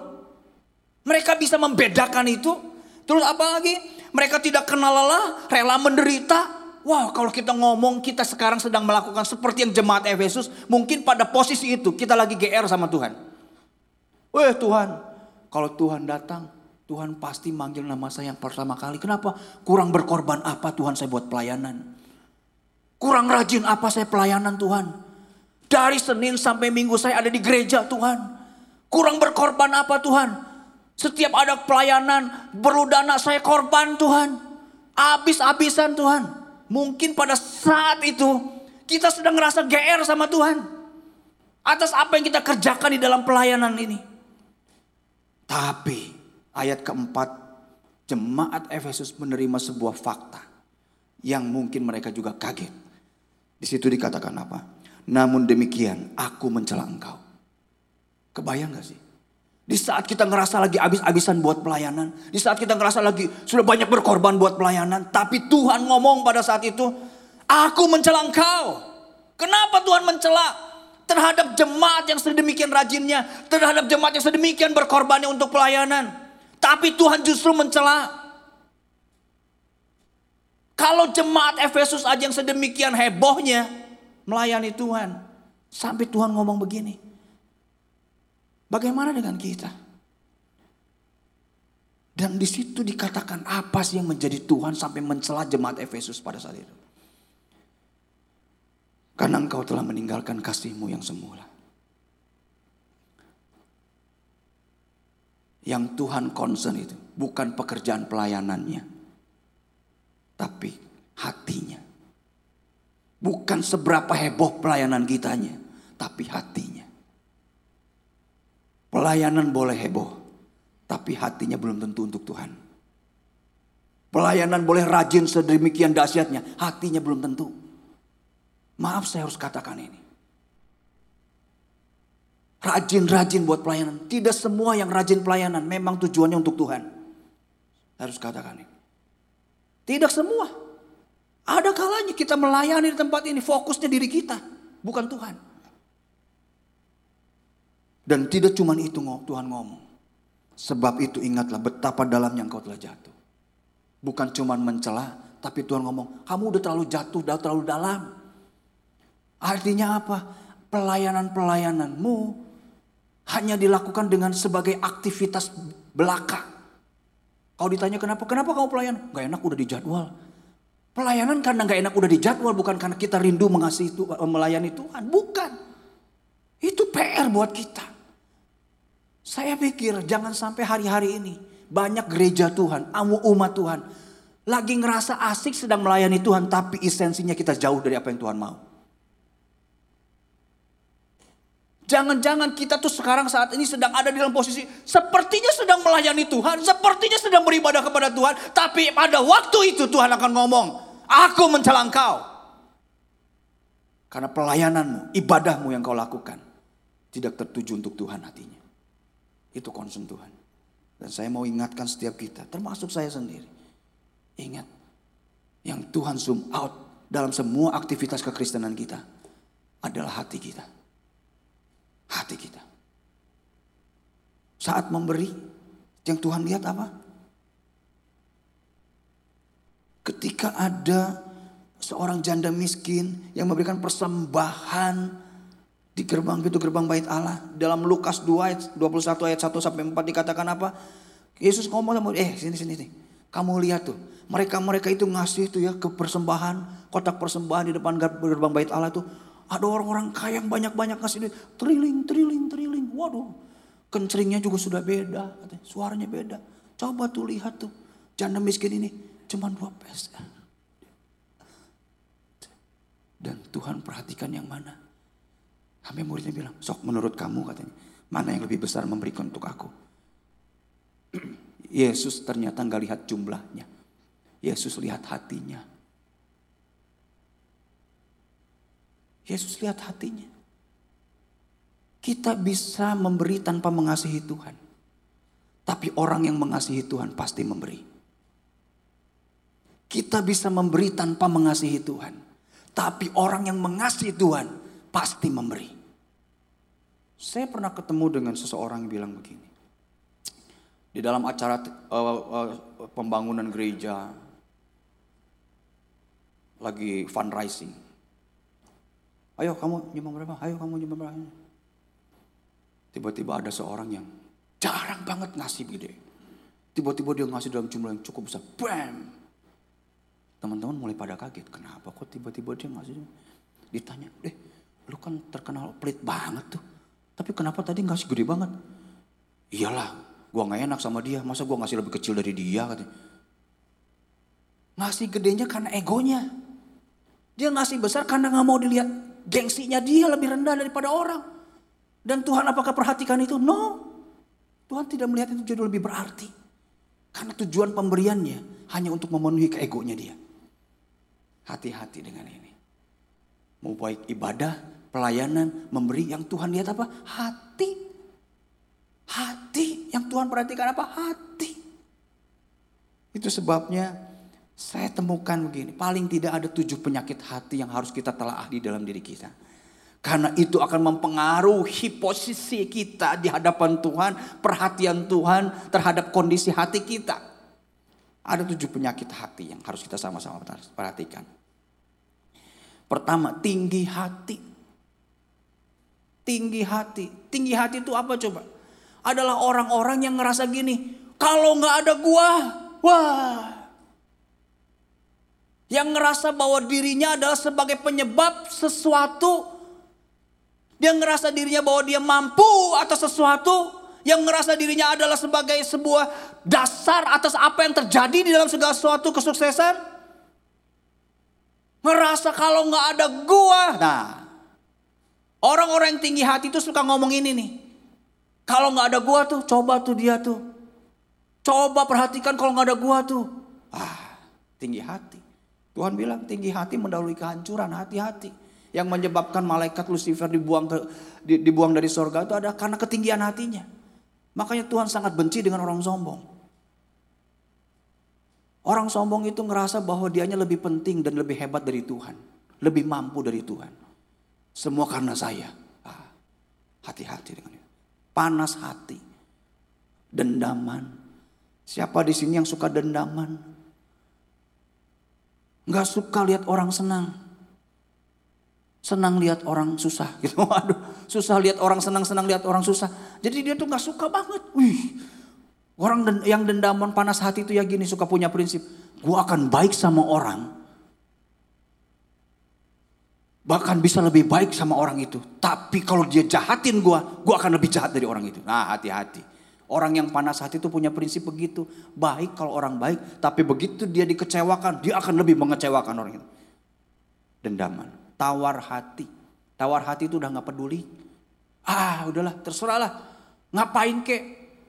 A: Mereka bisa membedakan itu. Terus apa lagi? Mereka tidak kenal lelah, rela menderita, Wow, kalau kita ngomong kita sekarang sedang melakukan seperti yang jemaat Efesus, mungkin pada posisi itu kita lagi GR sama Tuhan. Weh Tuhan, kalau Tuhan datang, Tuhan pasti manggil nama saya yang pertama kali. Kenapa? Kurang berkorban apa Tuhan saya buat pelayanan? Kurang rajin apa saya pelayanan Tuhan? Dari Senin sampai Minggu saya ada di gereja Tuhan. Kurang berkorban apa Tuhan? Setiap ada pelayanan, perlu dana saya korban Tuhan. Habis-habisan Tuhan. Mungkin pada saat itu kita sedang ngerasa GR sama Tuhan. Atas apa yang kita kerjakan di dalam pelayanan ini. Tapi ayat keempat jemaat Efesus menerima sebuah fakta. Yang mungkin mereka juga kaget. Di situ dikatakan apa? Namun demikian aku mencela engkau. Kebayang gak sih? Di saat kita ngerasa lagi habis-habisan buat pelayanan. Di saat kita ngerasa lagi sudah banyak berkorban buat pelayanan. Tapi Tuhan ngomong pada saat itu. Aku mencela engkau. Kenapa Tuhan mencela? Terhadap jemaat yang sedemikian rajinnya. Terhadap jemaat yang sedemikian berkorbannya untuk pelayanan. Tapi Tuhan justru mencela. Kalau jemaat Efesus aja yang sedemikian hebohnya melayani Tuhan. Sampai Tuhan ngomong begini. Bagaimana dengan kita? Dan di situ dikatakan apa sih yang menjadi Tuhan sampai mencela jemaat Efesus pada saat itu. Karena engkau telah meninggalkan kasihmu yang semula. Yang Tuhan concern itu bukan pekerjaan pelayanannya. Tapi hatinya. Bukan seberapa heboh pelayanan kitanya. Tapi hatinya. Pelayanan boleh heboh, tapi hatinya belum tentu untuk Tuhan. Pelayanan boleh rajin sedemikian dahsyatnya, hatinya belum tentu. Maaf saya harus katakan ini. Rajin-rajin buat pelayanan. Tidak semua yang rajin pelayanan memang tujuannya untuk Tuhan. Harus katakan ini. Tidak semua. Ada kalanya kita melayani di tempat ini fokusnya diri kita, bukan Tuhan. Dan tidak cuma itu Tuhan ngomong. Sebab itu ingatlah betapa dalamnya engkau telah jatuh. Bukan cuma mencela, tapi Tuhan ngomong, kamu udah terlalu jatuh, udah terlalu dalam. Artinya apa? Pelayanan-pelayananmu hanya dilakukan dengan sebagai aktivitas belaka. Kalau ditanya kenapa? Kenapa kamu pelayan? Gak enak udah dijadwal. Pelayanan karena gak enak udah dijadwal, bukan karena kita rindu mengasihi Tuhan, melayani Tuhan. Bukan. Itu PR buat kita. Saya pikir jangan sampai hari-hari ini banyak gereja Tuhan, umat Tuhan lagi ngerasa asik sedang melayani Tuhan tapi esensinya kita jauh dari apa yang Tuhan mau. Jangan-jangan kita tuh sekarang saat ini sedang ada di dalam posisi sepertinya sedang melayani Tuhan, sepertinya sedang beribadah kepada Tuhan, tapi pada waktu itu Tuhan akan ngomong, "Aku mencela engkau." Karena pelayananmu, ibadahmu yang kau lakukan tidak tertuju untuk Tuhan hatinya. Itu concern Tuhan. Dan saya mau ingatkan setiap kita, termasuk saya sendiri. Ingat, yang Tuhan zoom out dalam semua aktivitas kekristenan kita adalah hati kita. Hati kita. Saat memberi, yang Tuhan lihat apa? Ketika ada seorang janda miskin yang memberikan persembahan di gerbang pintu gerbang bait Allah dalam Lukas 2 ayat 21 ayat 1 sampai 4 dikatakan apa? Yesus ngomong sama eh sini sini nih. Kamu lihat tuh, mereka-mereka itu ngasih tuh ya ke persembahan, kotak persembahan di depan gerbang bait Allah itu ada orang-orang kaya yang banyak-banyak ngasih duit, triling, triling, triling. Waduh, kencringnya juga sudah beda, suaranya beda. Coba tuh lihat tuh, janda miskin ini cuma dua peser. Dan Tuhan perhatikan yang mana? Sampai muridnya bilang, sok menurut kamu katanya, mana yang lebih besar memberikan untuk aku? Yesus ternyata nggak lihat jumlahnya. Yesus lihat hatinya. Yesus lihat hatinya. Kita bisa memberi tanpa mengasihi Tuhan. Tapi orang yang mengasihi Tuhan pasti memberi. Kita bisa memberi tanpa mengasihi Tuhan. Tapi orang yang mengasihi Tuhan pasti memberi. Saya pernah ketemu dengan seseorang yang bilang begini. Di dalam acara uh, uh, pembangunan gereja, lagi fundraising. Ayo kamu nyumbang berapa? Ayo kamu nyumbang berapa? Tiba-tiba ada seorang yang jarang banget ngasih gede. Tiba-tiba dia ngasih dalam jumlah yang cukup besar. Bam! Teman-teman mulai pada kaget. Kenapa kok tiba-tiba dia ngasih? Ditanya, deh lu kan terkenal pelit banget tuh. Tapi kenapa tadi ngasih gede banget? Iyalah, gua nggak enak sama dia. Masa gua ngasih lebih kecil dari dia katanya. Ngasih gedenya karena egonya. Dia ngasih besar karena nggak mau dilihat gengsinya dia lebih rendah daripada orang. Dan Tuhan apakah perhatikan itu? No. Tuhan tidak melihat itu jadi lebih berarti. Karena tujuan pemberiannya hanya untuk memenuhi keegonya dia. Hati-hati dengan ini. Mau baik ibadah, pelayanan, memberi yang Tuhan lihat apa? Hati. Hati. Yang Tuhan perhatikan apa? Hati. Itu sebabnya saya temukan begini. Paling tidak ada tujuh penyakit hati yang harus kita telah di dalam diri kita. Karena itu akan mempengaruhi posisi kita di hadapan Tuhan, perhatian Tuhan terhadap kondisi hati kita. Ada tujuh penyakit hati yang harus kita sama-sama perhatikan. Pertama, tinggi hati. Tinggi hati. Tinggi hati itu apa coba? Adalah orang-orang yang ngerasa gini. Kalau nggak ada gua, wah. Yang ngerasa bahwa dirinya adalah sebagai penyebab sesuatu. Dia ngerasa dirinya bahwa dia mampu atas sesuatu. Yang ngerasa dirinya adalah sebagai sebuah dasar atas apa yang terjadi di dalam segala sesuatu kesuksesan. Ngerasa kalau nggak ada gua. Nah, orang-orang yang tinggi hati itu suka ngomong ini nih. Kalau nggak ada gua tuh, coba tuh dia tuh. Coba perhatikan kalau nggak ada gua tuh. Ah, tinggi hati. Tuhan bilang tinggi hati mendahului kehancuran, hati-hati. Yang menyebabkan malaikat Lucifer dibuang ke, dibuang dari sorga itu ada karena ketinggian hatinya. Makanya Tuhan sangat benci dengan orang sombong. Orang sombong itu ngerasa bahwa dianya lebih penting dan lebih hebat dari Tuhan. Lebih mampu dari Tuhan. Semua karena saya. Ah, hati-hati dengan itu. Panas hati. Dendaman. Siapa di sini yang suka dendaman? Gak suka lihat orang senang. Senang lihat orang susah gitu. Waduh, susah lihat orang senang, senang lihat orang susah. Jadi dia tuh gak suka banget. Wih, orang yang dendaman panas hati itu ya gini suka punya prinsip. Gua akan baik sama orang. Bahkan bisa lebih baik sama orang itu. Tapi kalau dia jahatin gua, gua akan lebih jahat dari orang itu. Nah hati-hati. Orang yang panas hati itu punya prinsip begitu. Baik kalau orang baik, tapi begitu dia dikecewakan, dia akan lebih mengecewakan orang itu. Dendaman, tawar hati. Tawar hati itu udah nggak peduli. Ah udahlah terserahlah. Ngapain kek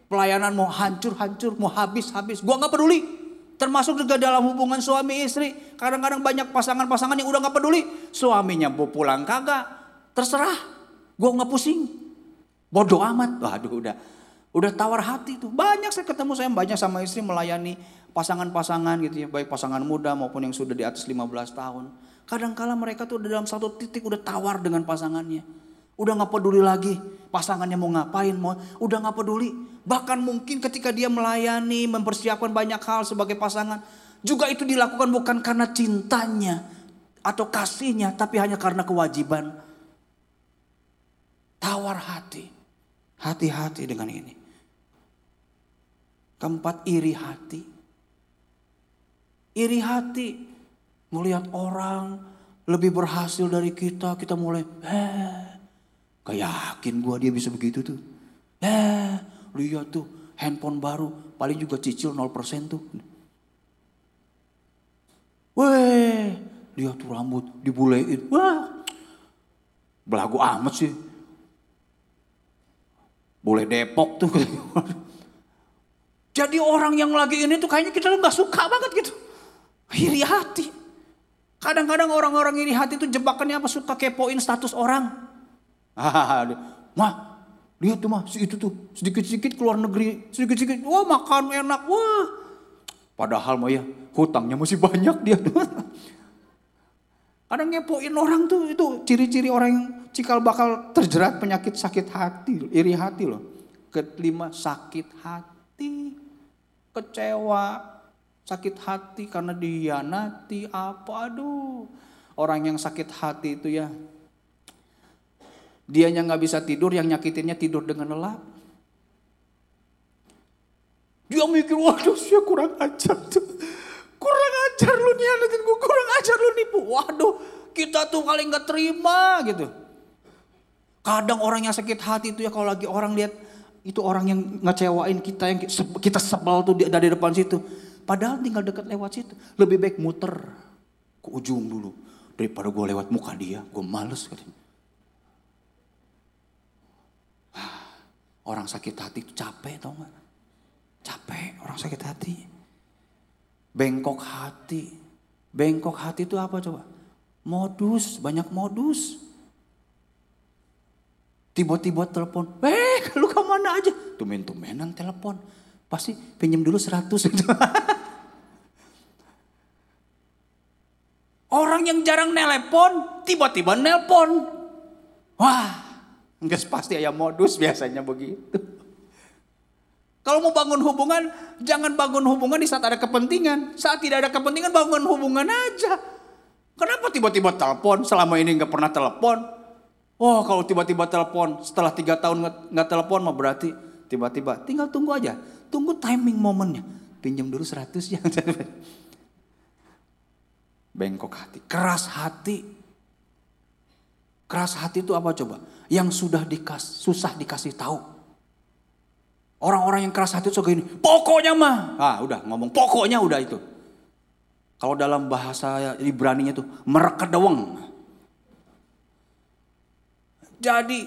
A: pelayanan mau hancur-hancur, mau habis-habis. Gua nggak peduli. Termasuk juga dalam hubungan suami istri. Kadang-kadang banyak pasangan-pasangan yang udah nggak peduli. Suaminya mau pulang kagak. Terserah. Gua nggak pusing. Bodoh amat. Waduh udah udah tawar hati tuh. Banyak saya ketemu saya banyak sama istri melayani pasangan-pasangan gitu ya. Baik pasangan muda maupun yang sudah di atas 15 tahun. Kadangkala mereka tuh dalam satu titik udah tawar dengan pasangannya. Udah nggak peduli lagi pasangannya mau ngapain, mau udah nggak peduli. Bahkan mungkin ketika dia melayani, mempersiapkan banyak hal sebagai pasangan, juga itu dilakukan bukan karena cintanya atau kasihnya, tapi hanya karena kewajiban. Tawar hati, hati-hati dengan ini. Keempat iri hati. Iri hati, melihat orang lebih berhasil dari kita, kita mulai, eh, gak yakin gua dia bisa begitu tuh. Eh, lihat tuh handphone baru, paling juga cicil 0% tuh. Weh, lihat tuh rambut dibulein. Wah, belagu amat sih. Boleh Depok tuh. Jadi orang yang lagi ini tuh kayaknya kita nggak suka banget gitu. Iri hati. Kadang-kadang orang-orang iri hati tuh jebakannya apa? Suka kepoin status orang. Ah, mah, lihat tuh mah, si itu tuh sedikit-sedikit keluar negeri, sedikit-sedikit, wah makan enak, wah. Padahal mah ya hutangnya masih banyak dia. Kadang ngepoin orang tuh itu ciri-ciri orang yang cikal bakal terjerat penyakit sakit hati, iri hati loh. Kelima sakit hati, kecewa, sakit hati karena dihianati apa aduh. Orang yang sakit hati itu ya Dianya nggak bisa tidur, yang nyakitinnya tidur dengan lelap. Dia mikir, waduh saya kurang ajar tuh. Kurang ajar lu nih gue, kurang ajar lu nipu. Waduh, kita tuh paling nggak terima gitu. Kadang orang yang sakit hati itu ya kalau lagi orang lihat itu orang yang ngecewain kita yang kita sebal tuh dari depan situ. Padahal tinggal dekat lewat situ. Lebih baik muter ke ujung dulu daripada gue lewat muka dia. Gue males katanya. Orang sakit hati itu capek tau gak? Capek orang sakit hati. Bengkok hati. Bengkok hati itu apa coba? Modus, banyak modus. Tiba-tiba telepon, eh lu ke mana aja? Tumen-tumenan telepon. Pasti pinjam dulu 100 gitu. Orang yang jarang nelpon, tiba-tiba nelpon. Wah, Enggak pasti ya modus biasanya begitu. Kalau mau bangun hubungan, jangan bangun hubungan di saat ada kepentingan. Saat tidak ada kepentingan, bangun hubungan aja. Kenapa tiba-tiba telepon? Selama ini nggak pernah telepon. Oh, kalau tiba-tiba telepon setelah tiga tahun nggak telepon, mah berarti tiba-tiba tinggal tunggu aja. Tunggu timing momennya. Pinjam dulu 100 ya. Bengkok hati, keras hati. Keras hati itu apa coba? Yang sudah dikas, susah dikasih tahu. Orang-orang yang keras hati itu gini, pokoknya mah. Ah udah ngomong pokoknya udah itu. Kalau dalam bahasa Ibrani itu merekedeweng. Jadi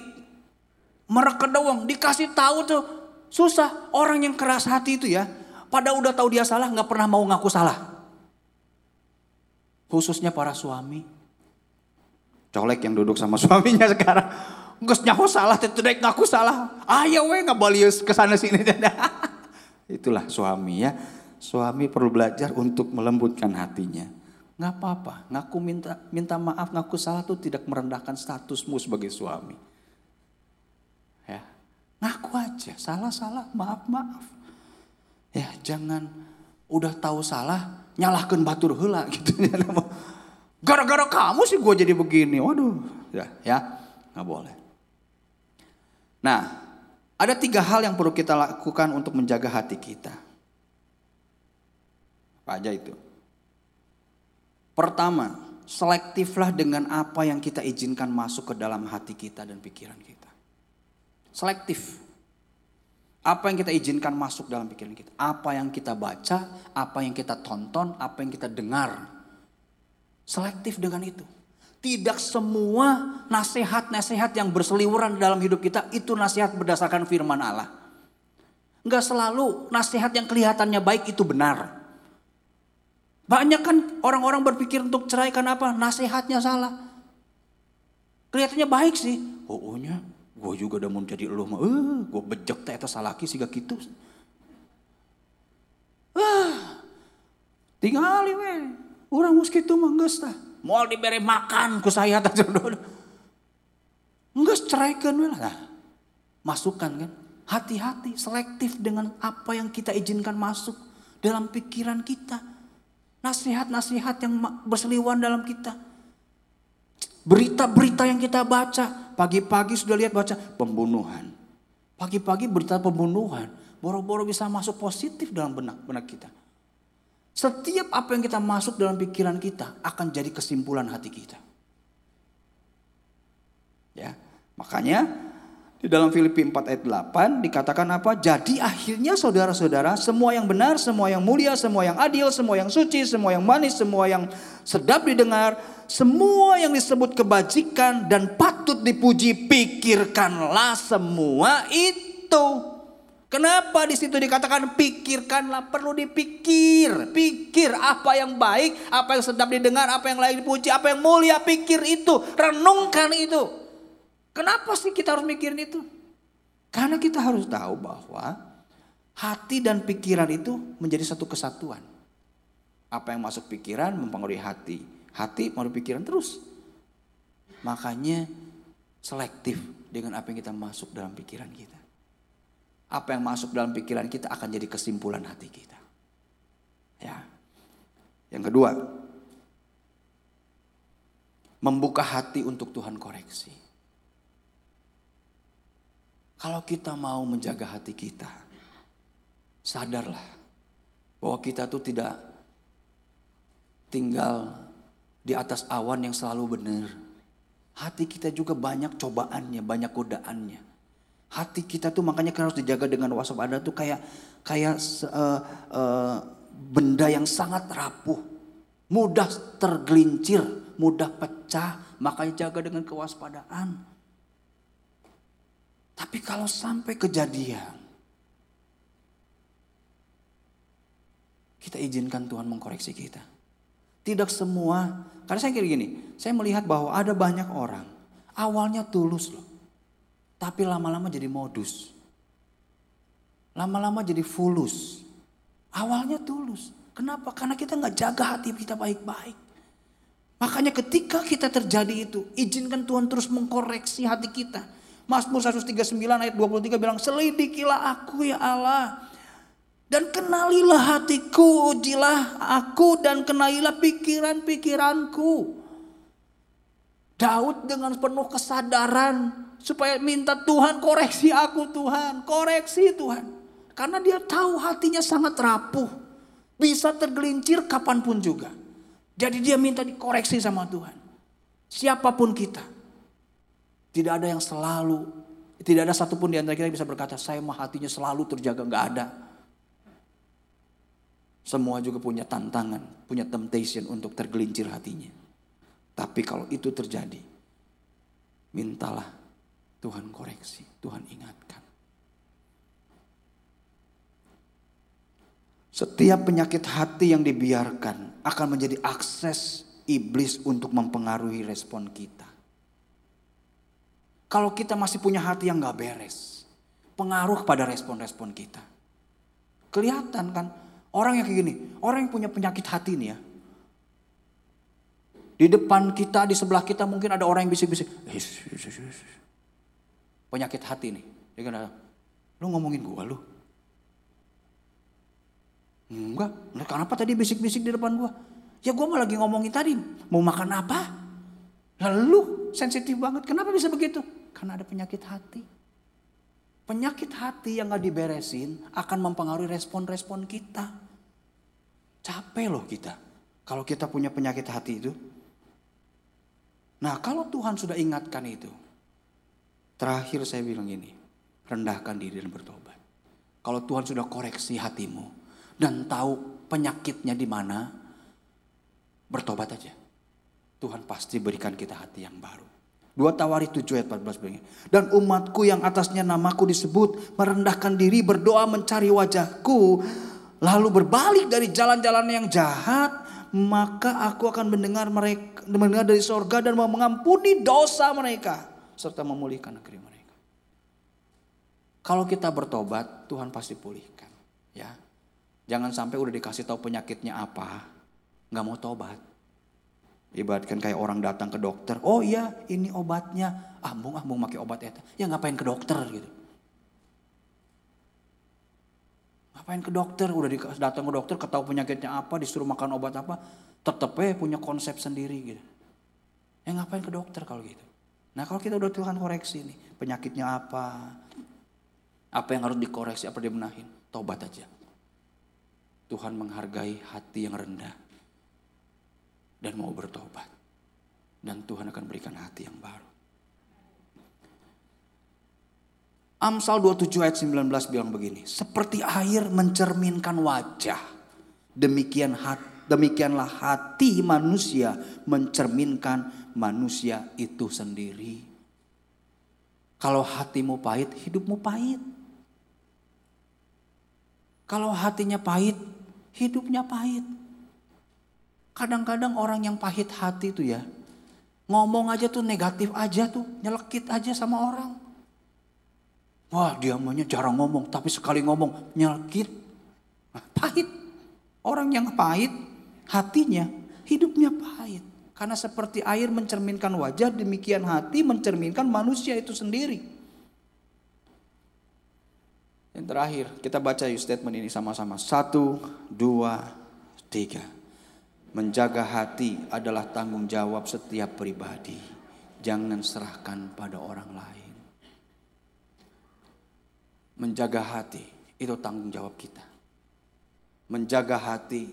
A: merekedeweng dikasih tahu tuh susah. Orang yang keras hati itu ya, pada udah tahu dia salah nggak pernah mau ngaku salah. Khususnya para suami Colek yang duduk sama suaminya sekarang. Gus nyaho salah, tidak ngaku salah. Ayo we nggak ke sana sini. Itulah suami ya. Suami perlu belajar untuk melembutkan hatinya. Nggak apa-apa, ngaku minta minta maaf, ngaku salah itu tidak merendahkan statusmu sebagai suami. Ya, ngaku aja, salah-salah, maaf-maaf. Ya, jangan udah tahu salah, nyalahkan batur hela gitu. Gara-gara kamu sih gue jadi begini. Waduh, ya, ya nggak boleh. Nah, ada tiga hal yang perlu kita lakukan untuk menjaga hati kita. Apa aja itu? Pertama, selektiflah dengan apa yang kita izinkan masuk ke dalam hati kita dan pikiran kita. Selektif. Apa yang kita izinkan masuk dalam pikiran kita. Apa yang kita baca, apa yang kita tonton, apa yang kita dengar Selektif dengan itu. Tidak semua nasihat-nasihat yang berseliweran dalam hidup kita itu nasihat berdasarkan firman Allah. Enggak selalu nasihat yang kelihatannya baik itu benar. Banyak kan orang-orang berpikir untuk cerai karena apa? Nasihatnya salah. Kelihatannya baik sih. Oh, nya Gue juga udah mau jadi lu mah. Eh, gue bejek teh eta salaki siga kitu. Ah. Tingali we. Urang mus kitu mah geus tah. Moal dibere makan ku saya tah. Geus ceraikeun we lah. Nah, masukkan kan. Hati-hati, selektif dengan apa yang kita izinkan masuk dalam pikiran kita. Nasihat-nasihat yang berseliwan dalam kita. Berita-berita yang kita baca. Pagi-pagi sudah lihat baca pembunuhan. Pagi-pagi berita pembunuhan. Boro-boro bisa masuk positif dalam benak benak kita. Setiap apa yang kita masuk dalam pikiran kita akan jadi kesimpulan hati kita. Ya, makanya di dalam Filipi 4 ayat 8 dikatakan apa? Jadi akhirnya saudara-saudara semua yang benar, semua yang mulia, semua yang adil, semua yang suci, semua yang manis, semua yang sedap didengar, semua yang disebut kebajikan dan patut dipuji, pikirkanlah semua itu. Kenapa di situ dikatakan pikirkanlah perlu dipikir, pikir apa yang baik, apa yang sedap didengar, apa yang layak dipuji, apa yang mulia, pikir itu, renungkan itu. Kenapa sih kita harus mikirin itu? Karena kita harus tahu bahwa hati dan pikiran itu menjadi satu kesatuan. Apa yang masuk pikiran mempengaruhi hati, hati mempengaruhi pikiran terus. Makanya selektif dengan apa yang kita masuk dalam pikiran kita. Apa yang masuk dalam pikiran kita akan jadi kesimpulan hati kita. Ya. Yang kedua, membuka hati untuk Tuhan koreksi. Kalau kita mau menjaga hati kita, sadarlah bahwa kita tuh tidak tinggal di atas awan yang selalu benar. Hati kita juga banyak cobaannya, banyak godaannya. Hati kita tuh makanya kan harus dijaga dengan waspada tuh kayak kayak uh, uh, benda yang sangat rapuh, mudah tergelincir, mudah pecah, makanya jaga dengan kewaspadaan. Tapi kalau sampai kejadian, kita izinkan Tuhan mengkoreksi kita. Tidak semua, karena saya kira gini, saya melihat bahwa ada banyak orang, awalnya tulus loh. Tapi lama-lama jadi modus. Lama-lama jadi fulus. Awalnya tulus. Kenapa? Karena kita nggak jaga hati kita baik-baik. Makanya ketika kita terjadi itu, izinkan Tuhan terus mengkoreksi hati kita. Mazmur 139 ayat 23 bilang, selidikilah aku ya Allah. Dan kenalilah hatiku, ujilah aku dan kenalilah pikiran-pikiranku. Daud dengan penuh kesadaran supaya minta Tuhan koreksi aku Tuhan, koreksi Tuhan. Karena dia tahu hatinya sangat rapuh, bisa tergelincir kapan pun juga. Jadi dia minta dikoreksi sama Tuhan. Siapa pun kita, tidak ada yang selalu, tidak ada satupun di antara kita yang bisa berkata, saya mah hatinya selalu terjaga, nggak ada. Semua juga punya tantangan, punya temptation untuk tergelincir hatinya. Tapi kalau itu terjadi, mintalah Tuhan koreksi, Tuhan ingatkan. Setiap penyakit hati yang dibiarkan akan menjadi akses iblis untuk mempengaruhi respon kita. Kalau kita masih punya hati yang gak beres, pengaruh pada respon-respon kita. Kelihatan kan, orang yang kayak gini, orang yang punya penyakit hati nih ya. Di depan kita, di sebelah kita mungkin ada orang yang bisik-bisik. Penyakit hati nih. Dia kan, lu ngomongin gua lu. Enggak, nah, kenapa tadi bisik-bisik di depan gua? Ya gua mau lagi ngomongin tadi, mau makan apa? Lalu sensitif banget, kenapa bisa begitu? Karena ada penyakit hati. Penyakit hati yang gak diberesin akan mempengaruhi respon-respon kita. Capek loh kita. Kalau kita punya penyakit hati itu. Nah kalau Tuhan sudah ingatkan itu. Terakhir saya bilang ini. Rendahkan diri dan bertobat. Kalau Tuhan sudah koreksi hatimu. Dan tahu penyakitnya di mana. Bertobat aja. Tuhan pasti berikan kita hati yang baru. Dua Tawari 7 ayat 14 begini. Dan umatku yang atasnya namaku disebut merendahkan diri berdoa mencari wajahku. Lalu berbalik dari jalan-jalan yang jahat. Maka aku akan mendengar mereka mendengar dari sorga dan mau mengampuni dosa mereka. Serta memulihkan negeri mereka. Kalau kita bertobat, Tuhan pasti pulihkan. Ya, jangan sampai udah dikasih tahu penyakitnya apa, nggak mau tobat. Ibaratkan kayak orang datang ke dokter, oh iya ini obatnya, ambung ambung pakai obat itu, ya ngapain ke dokter gitu. Ngapain ke dokter, udah datang ke dokter, ketahui penyakitnya apa, disuruh makan obat apa, tetep eh punya konsep sendiri gitu. Ya ngapain ke dokter kalau gitu. Nah kalau kita udah Tuhan koreksi nih, penyakitnya apa, apa yang harus dikoreksi, apa dibenahin, tobat aja. Tuhan menghargai hati yang rendah dan mau bertobat. Dan Tuhan akan berikan hati yang baru. Amsal 27 ayat 19 bilang begini, seperti air mencerminkan wajah, demikian hat, demikianlah hati manusia mencerminkan manusia itu sendiri. Kalau hatimu pahit, hidupmu pahit. Kalau hatinya pahit, hidupnya pahit. Kadang-kadang orang yang pahit hati itu ya, ngomong aja tuh negatif aja tuh, nyelekit aja sama orang. Wah dia maunya jarang ngomong, tapi sekali ngomong nyelekit. Nah, pahit. Orang yang pahit, hatinya, hidupnya pahit. Karena seperti air mencerminkan wajah, demikian hati mencerminkan manusia itu sendiri. Yang terakhir, kita baca statement ini sama-sama. Satu, dua, tiga. Menjaga hati adalah tanggung jawab setiap pribadi. Jangan serahkan pada orang lain. Menjaga hati itu tanggung jawab kita. Menjaga hati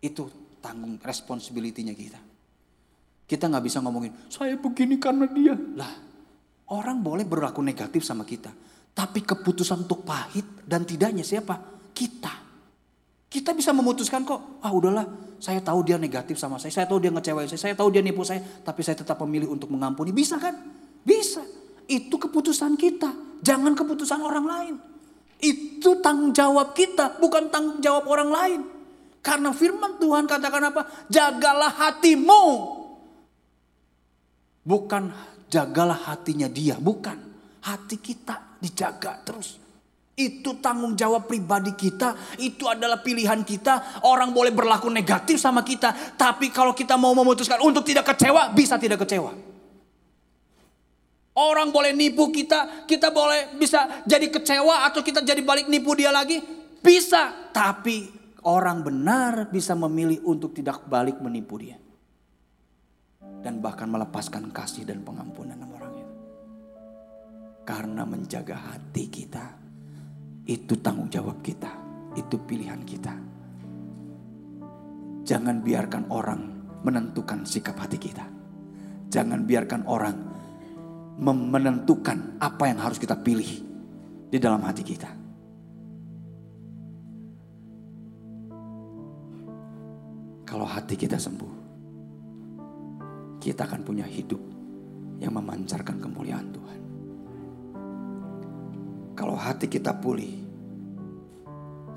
A: itu tanggung responsibility-nya kita. Kita nggak bisa ngomongin, saya begini karena dia. Lah, orang boleh berlaku negatif sama kita. Tapi keputusan untuk pahit dan tidaknya siapa? Kita. Kita bisa memutuskan kok, ah udahlah saya tahu dia negatif sama saya, saya tahu dia ngecewain saya, saya tahu dia nipu saya, tapi saya tetap memilih untuk mengampuni. Bisa kan? Bisa. Itu keputusan kita, jangan keputusan orang lain. Itu tanggung jawab kita, bukan tanggung jawab orang lain. Karena firman Tuhan katakan apa? Jagalah hatimu. Bukan jagalah hatinya dia, bukan. Hati kita dijaga terus. Itu tanggung jawab pribadi kita, itu adalah pilihan kita. Orang boleh berlaku negatif sama kita, tapi kalau kita mau memutuskan untuk tidak kecewa, bisa tidak kecewa. Orang boleh nipu kita, kita boleh bisa jadi kecewa atau kita jadi balik nipu dia lagi, bisa. Tapi orang benar bisa memilih untuk tidak balik menipu dia. Dan bahkan melepaskan kasih dan pengampunan sama orang itu. Karena menjaga hati kita, itu tanggung jawab kita, itu pilihan kita. Jangan biarkan orang menentukan sikap hati kita. Jangan biarkan orang menentukan apa yang harus kita pilih di dalam hati kita. Kalau hati kita sembuh, kita akan punya hidup yang memancarkan kemuliaan Tuhan. Kalau hati kita pulih,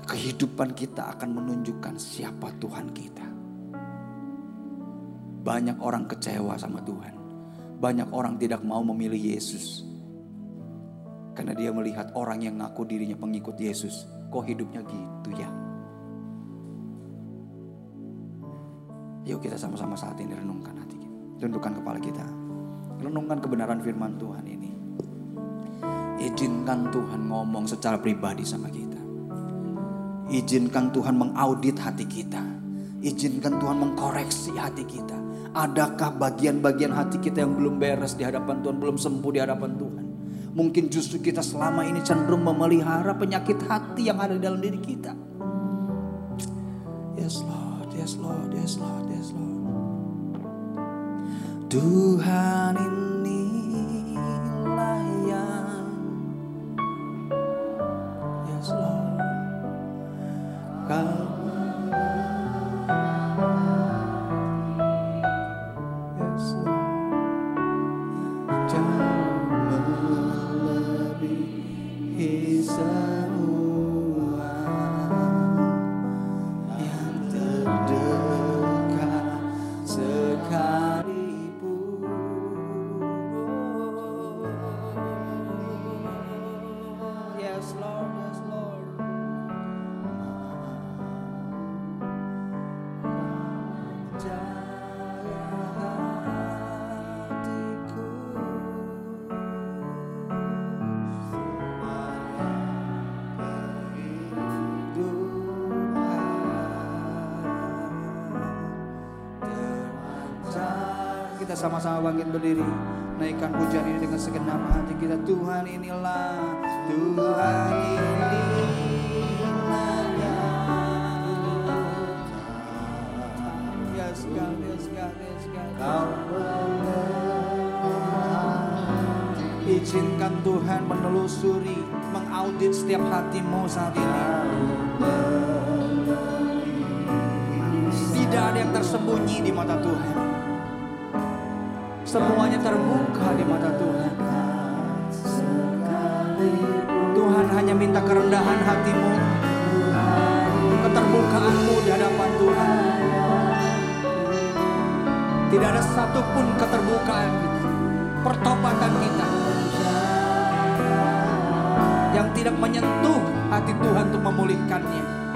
A: kehidupan kita akan menunjukkan siapa Tuhan kita. Banyak orang kecewa sama Tuhan. Banyak orang tidak mau memilih Yesus. Karena dia melihat orang yang ngaku dirinya pengikut Yesus. Kok hidupnya gitu ya? Yuk kita sama-sama saat ini renungkan hati kita. Tundukkan kepala kita. Renungkan kebenaran firman Tuhan ini. Izinkan Tuhan ngomong secara pribadi sama kita. Izinkan Tuhan mengaudit hati kita. Izinkan Tuhan mengkoreksi hati kita. Adakah bagian-bagian hati kita yang belum beres di hadapan Tuhan, belum sembuh di hadapan Tuhan? Mungkin justru kita selama ini cenderung memelihara penyakit hati yang ada di dalam diri kita. Yes Lord, yes Lord, yes Lord, yes Lord. Tuhan inilah sama-sama bangkit berdiri. Naikkan pujian ini dengan segenap hati kita. Tuhan inilah Tuhan inilah. Yes God, yes God, yes Izinkan Tuhan menelusuri Mengaudit setiap hatimu saat ini. Tidak ada yang tersembunyi di mata Tuhan Semuanya terbuka di mata Tuhan. Tuhan hanya minta kerendahan hatimu. Keterbukaanmu di hadapan Tuhan. Tidak ada satupun keterbukaan Pertobatan kita Yang tidak menyentuh hati Tuhan untuk memulihkannya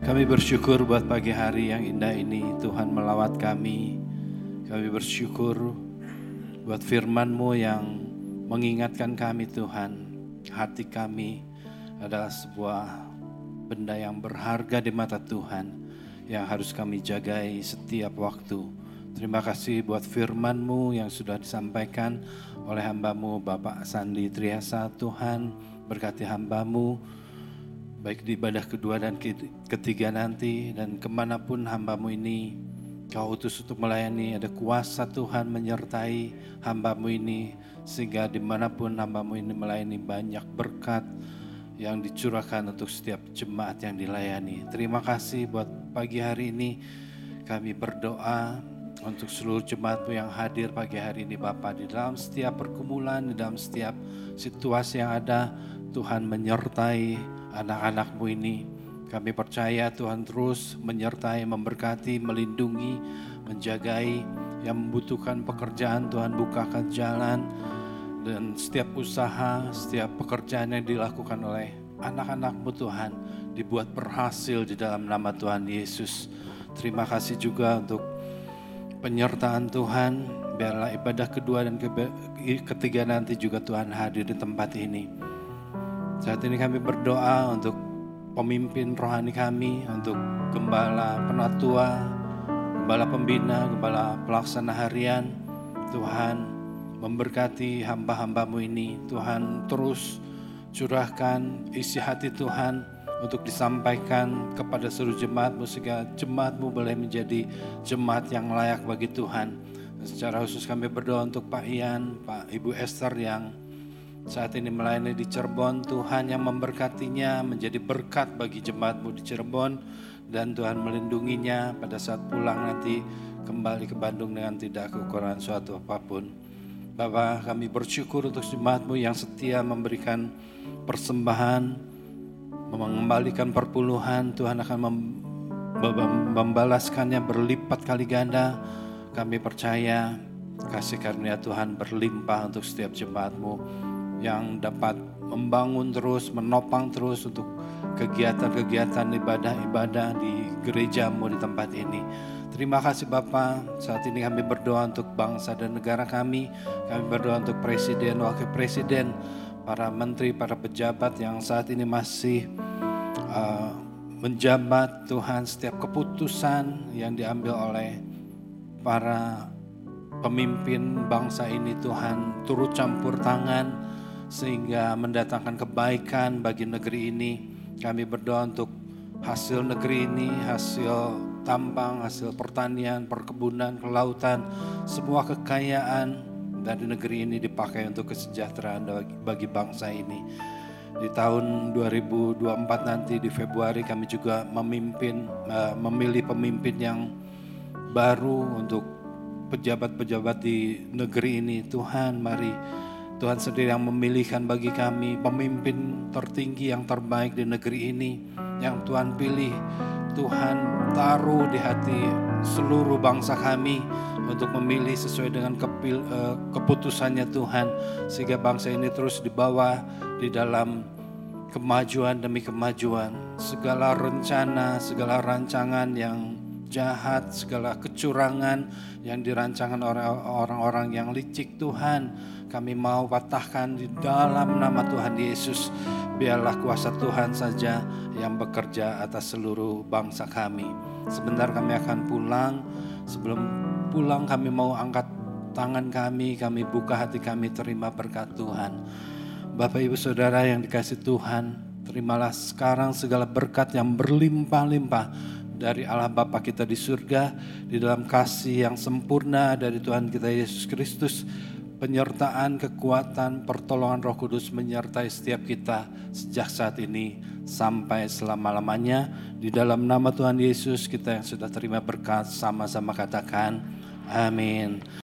D: Kami bersyukur buat pagi hari yang indah ini Tuhan melawat kami. Kami bersyukur buat firman-Mu yang mengingatkan kami Tuhan. Hati kami adalah sebuah benda yang berharga di mata Tuhan yang harus kami jagai setiap waktu. Terima kasih buat firman-Mu yang sudah disampaikan oleh hamba-Mu Bapak Sandi Triasa Tuhan. Berkati hamba-Mu baik di ibadah kedua dan ke- ketiga nanti dan ke mana pun hambamu ini kau utus untuk melayani ada kuasa Tuhan menyertai hambamu ini sehingga di mana pun hambamu ini melayani banyak berkat yang dicurahkan untuk setiap jemaat yang dilayani. Terima kasih buat pagi hari ini. Kami berdoa untuk seluruh jemaatmu yang hadir pagi hari ini Bapak. Di dalam setiap pergumulan, di dalam setiap situasi yang ada Tuhan menyertai anak-anakmu ini. Kami percaya Tuhan terus menyertai, memberkati, melindungi, menjagai yang membutuhkan pekerjaan Tuhan bukakan jalan dan setiap usaha, setiap pekerjaan yang dilakukan oleh anak-anakmu Tuhan dibuat berhasil di dalam nama Tuhan Yesus. Terima kasih juga untuk penyertaan Tuhan. Biarlah ibadah kedua dan ketiga nanti juga Tuhan hadir di tempat ini. Saat ini kami berdoa untuk pemimpin rohani kami, untuk gembala penatua, gembala pembina, gembala pelaksana harian. Tuhan memberkati hamba-hambamu ini. Tuhan terus curahkan isi hati Tuhan untuk disampaikan kepada seluruh jemaatmu sehingga jemaatmu boleh menjadi jemaat yang layak bagi Tuhan. Secara khusus kami berdoa untuk Pak Ian, Pak Ibu Esther yang saat ini melayani di Cirebon, Tuhan yang memberkatinya menjadi berkat bagi jemaatmu di Cirebon dan Tuhan melindunginya pada saat pulang nanti kembali ke Bandung dengan tidak kekurangan suatu apa pun. Bapak kami bersyukur untuk jemaatmu yang setia memberikan persembahan, mengembalikan perpuluhan, Tuhan akan mem- mem- membalaskannya berlipat kali ganda. Kami percaya kasih karunia Tuhan berlimpah untuk setiap jemaatmu yang dapat membangun terus, menopang terus untuk kegiatan-kegiatan ibadah-ibadah di gerejamu di tempat ini. Terima kasih Bapak, saat ini kami berdoa untuk bangsa dan negara kami, kami berdoa untuk presiden, wakil presiden, para menteri, para pejabat yang saat ini masih uh, menjabat Tuhan. Setiap keputusan yang diambil oleh para pemimpin bangsa ini Tuhan turut campur tangan sehingga mendatangkan kebaikan bagi negeri ini. Kami berdoa untuk hasil negeri ini, hasil tambang, hasil pertanian, perkebunan, kelautan, semua kekayaan dari negeri ini dipakai untuk kesejahteraan bagi, bangsa ini. Di tahun 2024 nanti di Februari kami juga memimpin uh, memilih pemimpin yang baru untuk pejabat-pejabat di negeri ini. Tuhan, mari Tuhan sendiri yang memilihkan bagi kami pemimpin tertinggi yang terbaik di negeri ini yang Tuhan pilih. Tuhan taruh di hati seluruh bangsa kami untuk memilih sesuai dengan kepil, uh, keputusannya Tuhan sehingga bangsa ini terus dibawa di dalam kemajuan demi kemajuan segala rencana segala rancangan yang jahat segala kecurangan yang dirancangkan orang-orang yang licik Tuhan kami mau patahkan di dalam nama Tuhan Yesus. Biarlah kuasa Tuhan saja yang bekerja atas seluruh bangsa kami. Sebentar kami akan pulang. Sebelum pulang kami mau angkat tangan kami, kami buka hati kami terima berkat Tuhan. Bapak Ibu Saudara yang dikasih Tuhan, terimalah sekarang segala berkat yang berlimpah-limpah dari Allah Bapa kita di surga, di dalam kasih yang sempurna dari Tuhan kita Yesus Kristus, penyertaan, kekuatan, pertolongan Roh Kudus menyertai setiap kita sejak saat ini sampai selama-lamanya. Di dalam nama Tuhan Yesus kita yang sudah terima berkat sama-sama katakan amin.